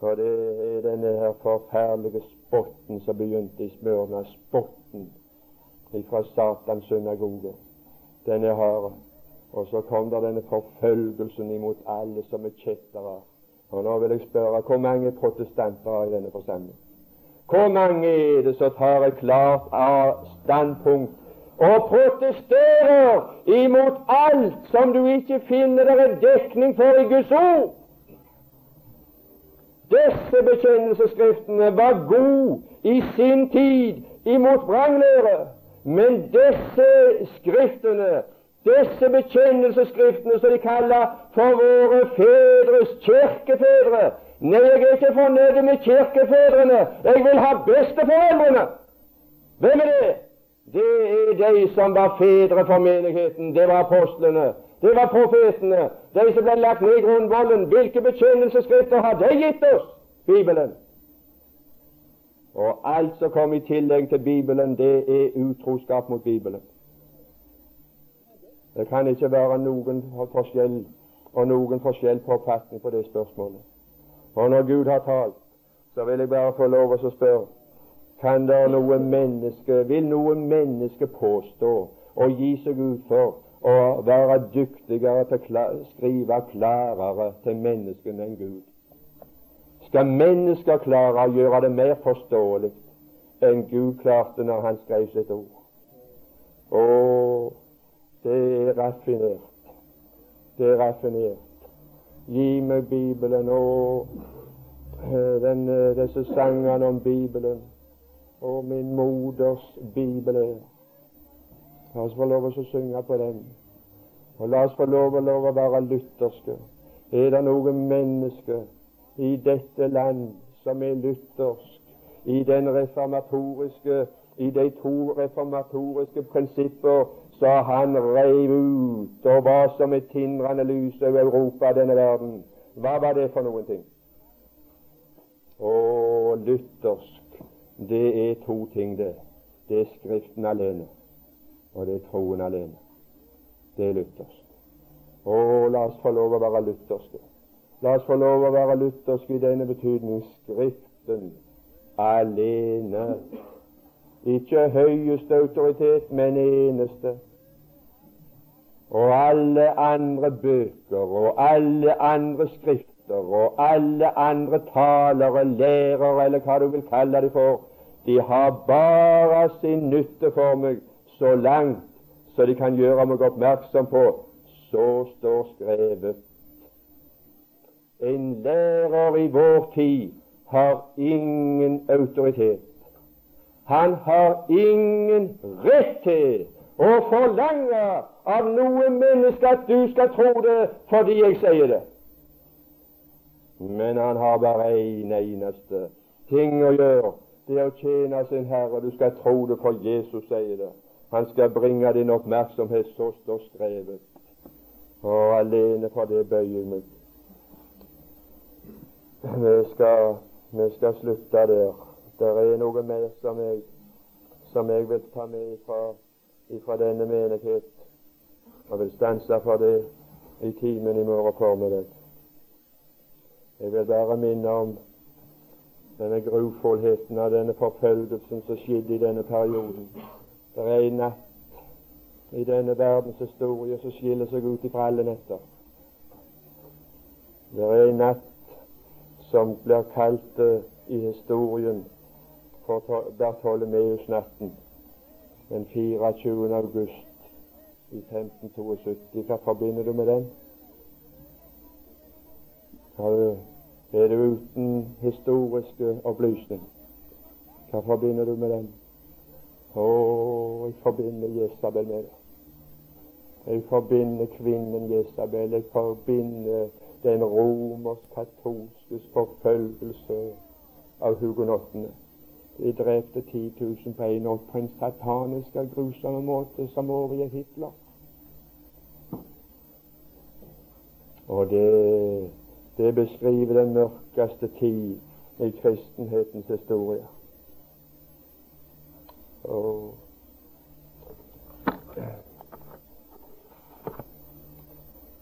og det er denne her forferdelige spotten som begynte i Smørna. Spotten fra Satans synagoge. Den er hard. Og så kom der denne forfølgelsen imot alle som er kjettere og Nå vil jeg spørre hvor mange protestanter har i denne forsamling? Hvor mange er det som tar et klart standpunkt og protesterer imot alt som du ikke finner der en dekning for i Guds ord. Disse bekjennelsesskriftene var gode i sin tid imot vranglære, men disse skriftene disse bekjennelsesskriftene som de kaller for våre fedres kirkefedre. Nei, jeg er ikke fornøyd med kirkefedrene. Jeg vil ha besteforeldrene. Hvem er det? Det er de som var fedre for menigheten. Det var apostlene. Det var profetene. De som ble lagt ned grunnvollen. Hvilke bekjennelsesskrifter har de gitt oss? Bibelen. Og alt som kom i tillegg til Bibelen, det er utroskap mot Bibelen. Det kan ikke være noen forskjell og noen forskjell på oppfatning på det spørsmålet. Og når Gud har talt, så vil jeg bare få lov å spørre kan det noe menneske, Vil noe menneske påstå å gi seg ut for å være dyktigere til å skrive klarere til menneskene enn Gud? Skal mennesker klare å gjøre det mer forståelig enn Gud klarte når han skrev sitt ord? Og det er raffinert. Det er raffinert. Gi meg Bibelen og eh, disse sangene om Bibelen og min moders bibel er. La oss få lov å synge på den. Og la oss få lov, lov å være lutherske. Er det noen menneske i dette land som er luthersk, i den reformatoriske i de to reformatoriske prinsipper sa han reiv ut og var som et tindrende lys over Europa og denne verden. Hva var det for noen ting? Å, luthersk, det er to ting, det. Det er Skriften alene, og det er troen alene. Det er luthersk. Å, la oss få lov å være lutherske. La oss få lov å være lutherske i denne betydning Skriften alene. Ikke høyeste autoritet, men eneste og alle andre bøker og alle andre skrifter og alle andre talere, lærere eller hva du vil kalle det for, de har bare sin nytte for meg så langt så de kan gjøre meg oppmerksom på så står skrevet. En lærer i vår tid har ingen autoritet. Han har ingen rett til å forlange av noe menneske at du skal tro det fordi jeg sier det. Men han har bare én en eneste ting å gjøre. Det er å tjene sin Herre. Du skal tro det, for Jesus sier det. Han skal bringe din oppmerksomhet, så står skrevet. Og alene for det bøyer meg. Vi skal, vi skal slutte der. Det er noe mer som jeg, som jeg vil ta med fra, fra denne menighet. Jeg vil stanse for det i timen i morgen formiddag. Jeg vil bare minne om denne grufullheten av denne forfølgelsen som skjedde i denne perioden. Det er en natt i denne verdens historie som skiller seg ut ifra alle netter. Det er en natt som blir kalt uh, i historien for Bartolomeus-natten den 24. august i 1572. Hva forbinder du med den? Er du uten historiske opplysning? Hva forbinder du med den? Å, jeg forbinder Jesabel med det. Jeg forbinder kvinnen Jesabel. Jeg forbinder den romersk-katolske forfølgelse av hugenottene. De drepte 10 000 på en natt på en satanisk og grusom måte som overgikk Hitler. Og det, det beskriver den mørkeste tid i kristenhetens historie. Og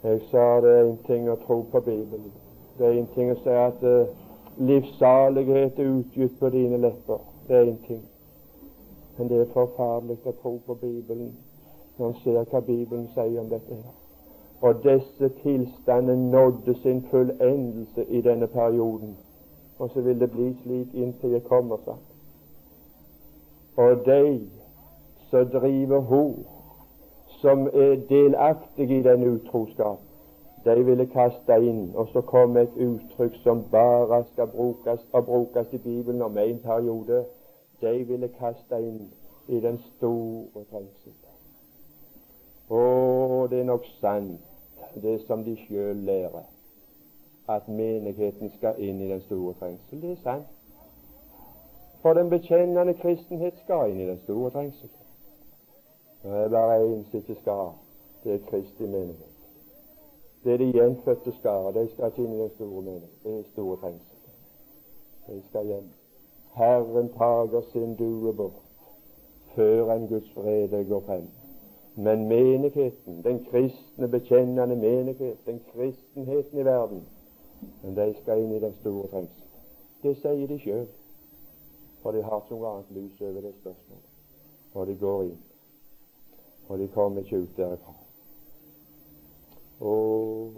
jeg sa det er en ting å tro på Bibelen. Det er en ting å si at uh, livssalighet er utgitt på dine lepper. Det er en ting. Men det er forferdelig å tro på Bibelen når en ser hva Bibelen sier om dette. her. Og disse tilstandene nådde sin fullendelse i denne perioden. Og så vil det bli slik inntil jeg kommer, sagt. Og de som driver hor, som er delaktige i den utroskap, de ville kaste inn, og så kom et uttrykk som bare skal brukes og brukes i Bibelen om en periode. De ville kaste inn i den store trengsel. Å, det er nok sant, det som de sjøl lærer, at menigheten skal inn i den store trengsel. Det er sant. For den bekjennende kristenhet skal inn i den store trengsel. Det er bare én som ikke skal. Det er Kristi menighet. Det er de gjenfødte skarer. De skal ikke inn i den store menighet. Det er store trengsel. De skal hjem. Herren tager sin due bort før en Guds vrede går frem. Men menigheten, den kristne, bekjennende menighet, den kristenheten i verden, men de skal inn i den store trengsel. Det sier de sjøl, for de har ikke noe annet lys over det spørsmålet. Og de går inn, og de kommer ikke ut derifra. Og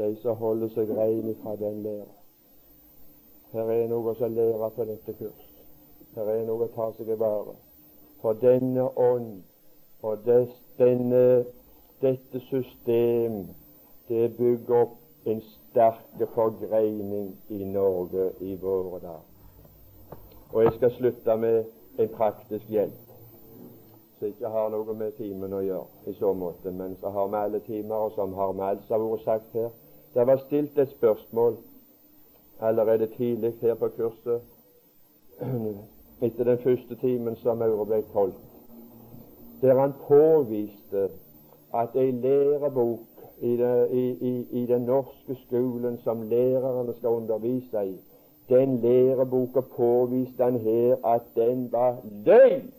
de som holder seg rein fra den læra Her er noe å lære på dette kurs. Her er noe å ta seg i vare. For denne ånd og denne, dette system, det bygger opp en sterk forgreining i Norge i våre dager. Og jeg skal slutte med en praktisk hjelp som ikke har noe med timen å gjøre i så måte, men som har med alle timer, og som har med alt som har vært sagt her. Det var stilt et spørsmål allerede tidlig her på kurset, etter den første timen som Aurebekk holdt, der han påviste at ei lærebok i, det, i, i, i, den norske skolen som lærerne skal undervise i, den læreboka påviste han her at den var løgn!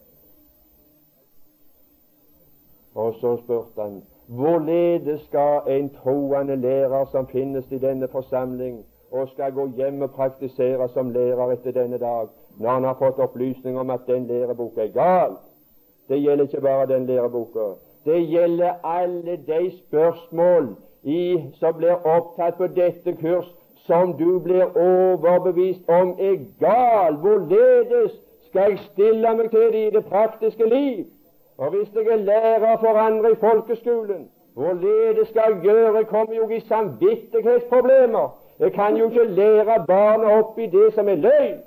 Og så spurte han hvorledes skal en troende lærer som finnes i denne forsamling, og skal gå hjem og praktisere som lærer etter denne dag, når han har fått opplysning om at den læreboka er gal. Det gjelder ikke bare den læreboka. Det gjelder alle de spørsmål i, som blir opptatt på dette kurs, som du blir overbevist om er gal. Hvorledes skal jeg stille meg til det i det praktiske liv? Og hvis jeg er lærer for andre i folkeskolen, hvorledes skal jeg gjøre? Jeg kommer jo i samvittighetsproblemer. Jeg kan jo ikke lære barna opp i det som er løgn.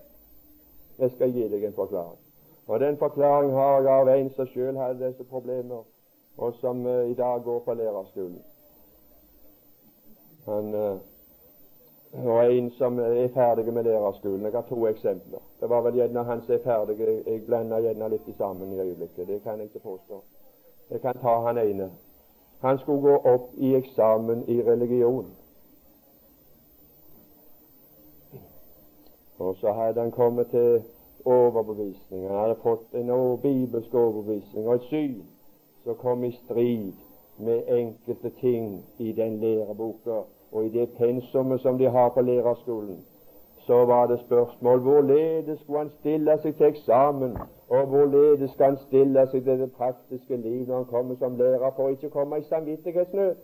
Jeg skal gi deg en forklaring. Og den forklaringen har jeg av en som sjøl hadde disse problemer, og som uh, i dag går på lærerskolen. Han, uh, og en som er ferdig med lærerskolen. Jeg har to eksempler. Det var vel gjerne han som er ferdig. Jeg, blander gjerne litt sammen i øyeblikket. Det kan jeg ikke påstå. Jeg kan ta han ene. Han skulle gå opp i eksamen i religion. Og så hadde han kommet til overbevisning. Han hadde fått en bibelsk overbevisning og et syn som kom i strid med enkelte ting i den læreboka og i det pensumet som de har på lærerskolen, så var det spørsmål hvorledes skulle han stille seg til eksamen, og hvorledes skal han stille seg til det praktiske liv når han kommer som lærer, for ikke å komme i samvittighetsnød.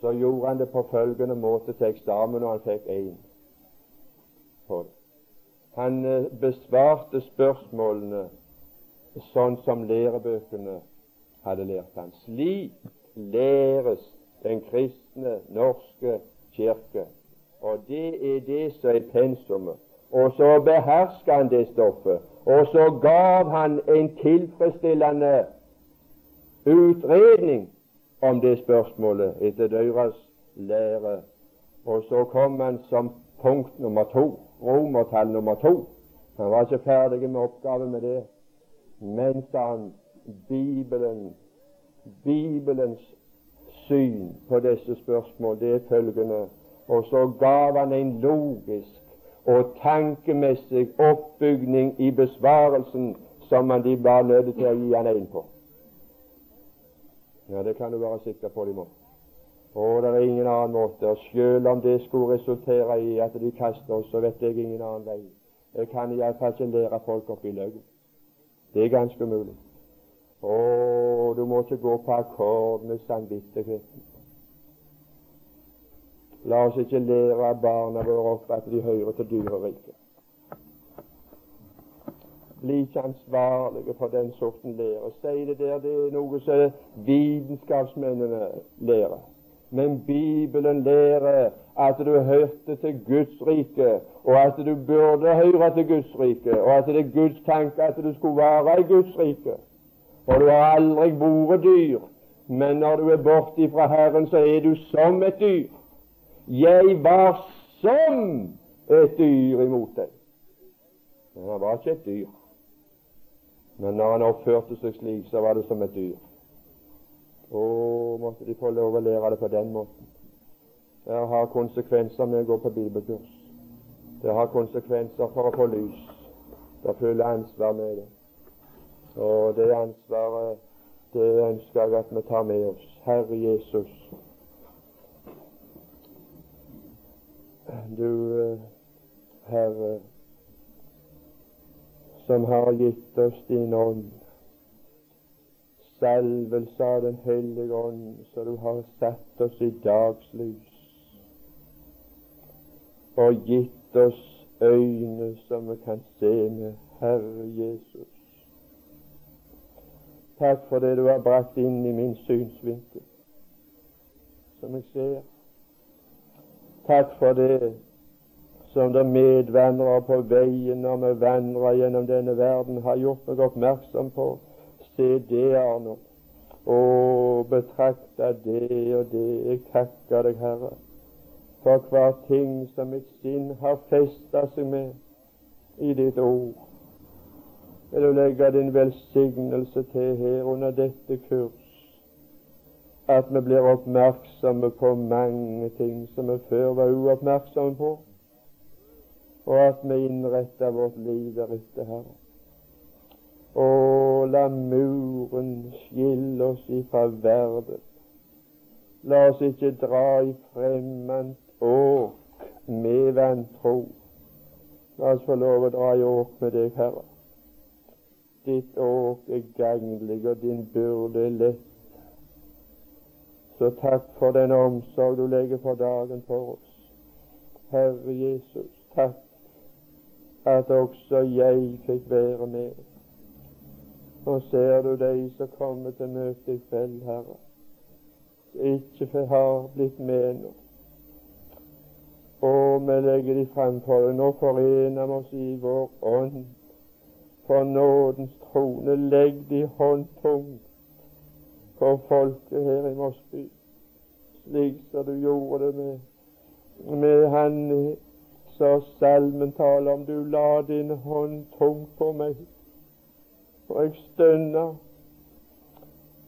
Så gjorde han det på følgende måte til eksamen, og han fikk én på. Han eh, besvarte spørsmålene sånn som lærebøkene hadde lært han. Slik læres den kristne norske kirke. Og det er det som er pensumet. Og så beherska han det stoffet. Og så gav han en tilfredsstillende utredning om det spørsmålet etter deres lære. Og så kom han som punkt nummer to, romertall nummer to. Han var ikke ferdig med oppgaven med det. Men, sa han, Bibelen, Bibelens syn på disse spørsmål, det er følgende Og så gav han en logisk og tankemessig oppbygning i besvarelsen som han de var nødt til å gi han en på. Ja, det kan du være sikker på de må. Og det er ingen annen måte. Og selv om det skulle resultere i at de kaster oss, så vet jeg ingen annen vei. Jeg kan iallfall ikke lære folk opp i løgn. Det er ganske umulig. Og du må ikke gå på akkord med samvittigheten. La oss ikke lære barna våre opp at de hører til dyreriket. bli ikke ansvarlige for den sorten lære. Si det der, det er noe som vitenskapsmennene lærer. Men Bibelen lærer at du hørte til Guds rike, og at du burde høre til Guds rike, og at det er Guds tanke at du skulle være i Guds rike. Og du har aldri vært dyr, men når du er borte fra Herren, så er du som et dyr. Jeg var som et dyr imot deg. Men han var ikke et dyr. Men når han oppførte seg slik, så var det som et dyr. Å, måtte de få lov å lære det på den måten. Det har konsekvenser med å gå på bibelkurs. Det har konsekvenser for å få lys. Det følger ansvar med det. Og det ansvaret, det ønsker jeg at vi tar med oss. Herre Jesus, du Herre, som har gitt oss din ånd salvelse av Den hellige ånd, så du har satt oss i dagslys og gitt oss øyne som vi kan se med Herre Jesus. Takk for det du har brakt inn i min synsvinkel, som jeg ser. Takk for det som de medvandrere på veien når vi vandrer gjennom denne verden, har gjort meg oppmerksom på se det, Arne. Og betrakte det og det. Jeg takker deg, Herre, for hver ting som mitt sinn har festa seg med i ditt ord. Vil du legge din velsignelse til her under dette kurs, at vi blir oppmerksomme på mange ting som vi før var uoppmerksomme på, og at vi innretter vårt liv deretter, Herre. Og la muren skille oss ifra verden. La oss ikke dra i fremmed åk med vantro. La oss få lov å dra i åk med deg, Herre. Ditt åk er gagnlig, og din byrde er lett. Så takk for den omsorg du legger for dagen for oss. Herre Jesus, takk at også jeg fikk være med. Og ser du de som kommer til møte i kveld, Herre, ikke har blitt med ennå. Og vi legger de fram for deg. Nå forener vi oss i vår ånd for nådens trone. Legg de hånd for folket her i Mosby, slik som du gjorde det med, med han som salmen taler om. Du la din hånd tungt på meg og jeg stønna.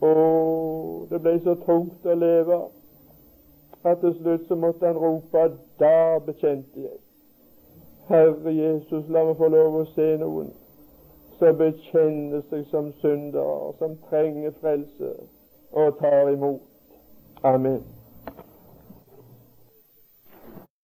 Og det ble så tungt å leve at til slutt så måtte han rope Da bekjente jeg. Herre Jesus, la meg få lov å se noen som bekjenner seg som syndere, som trenger frelse, og tar imot. Amen.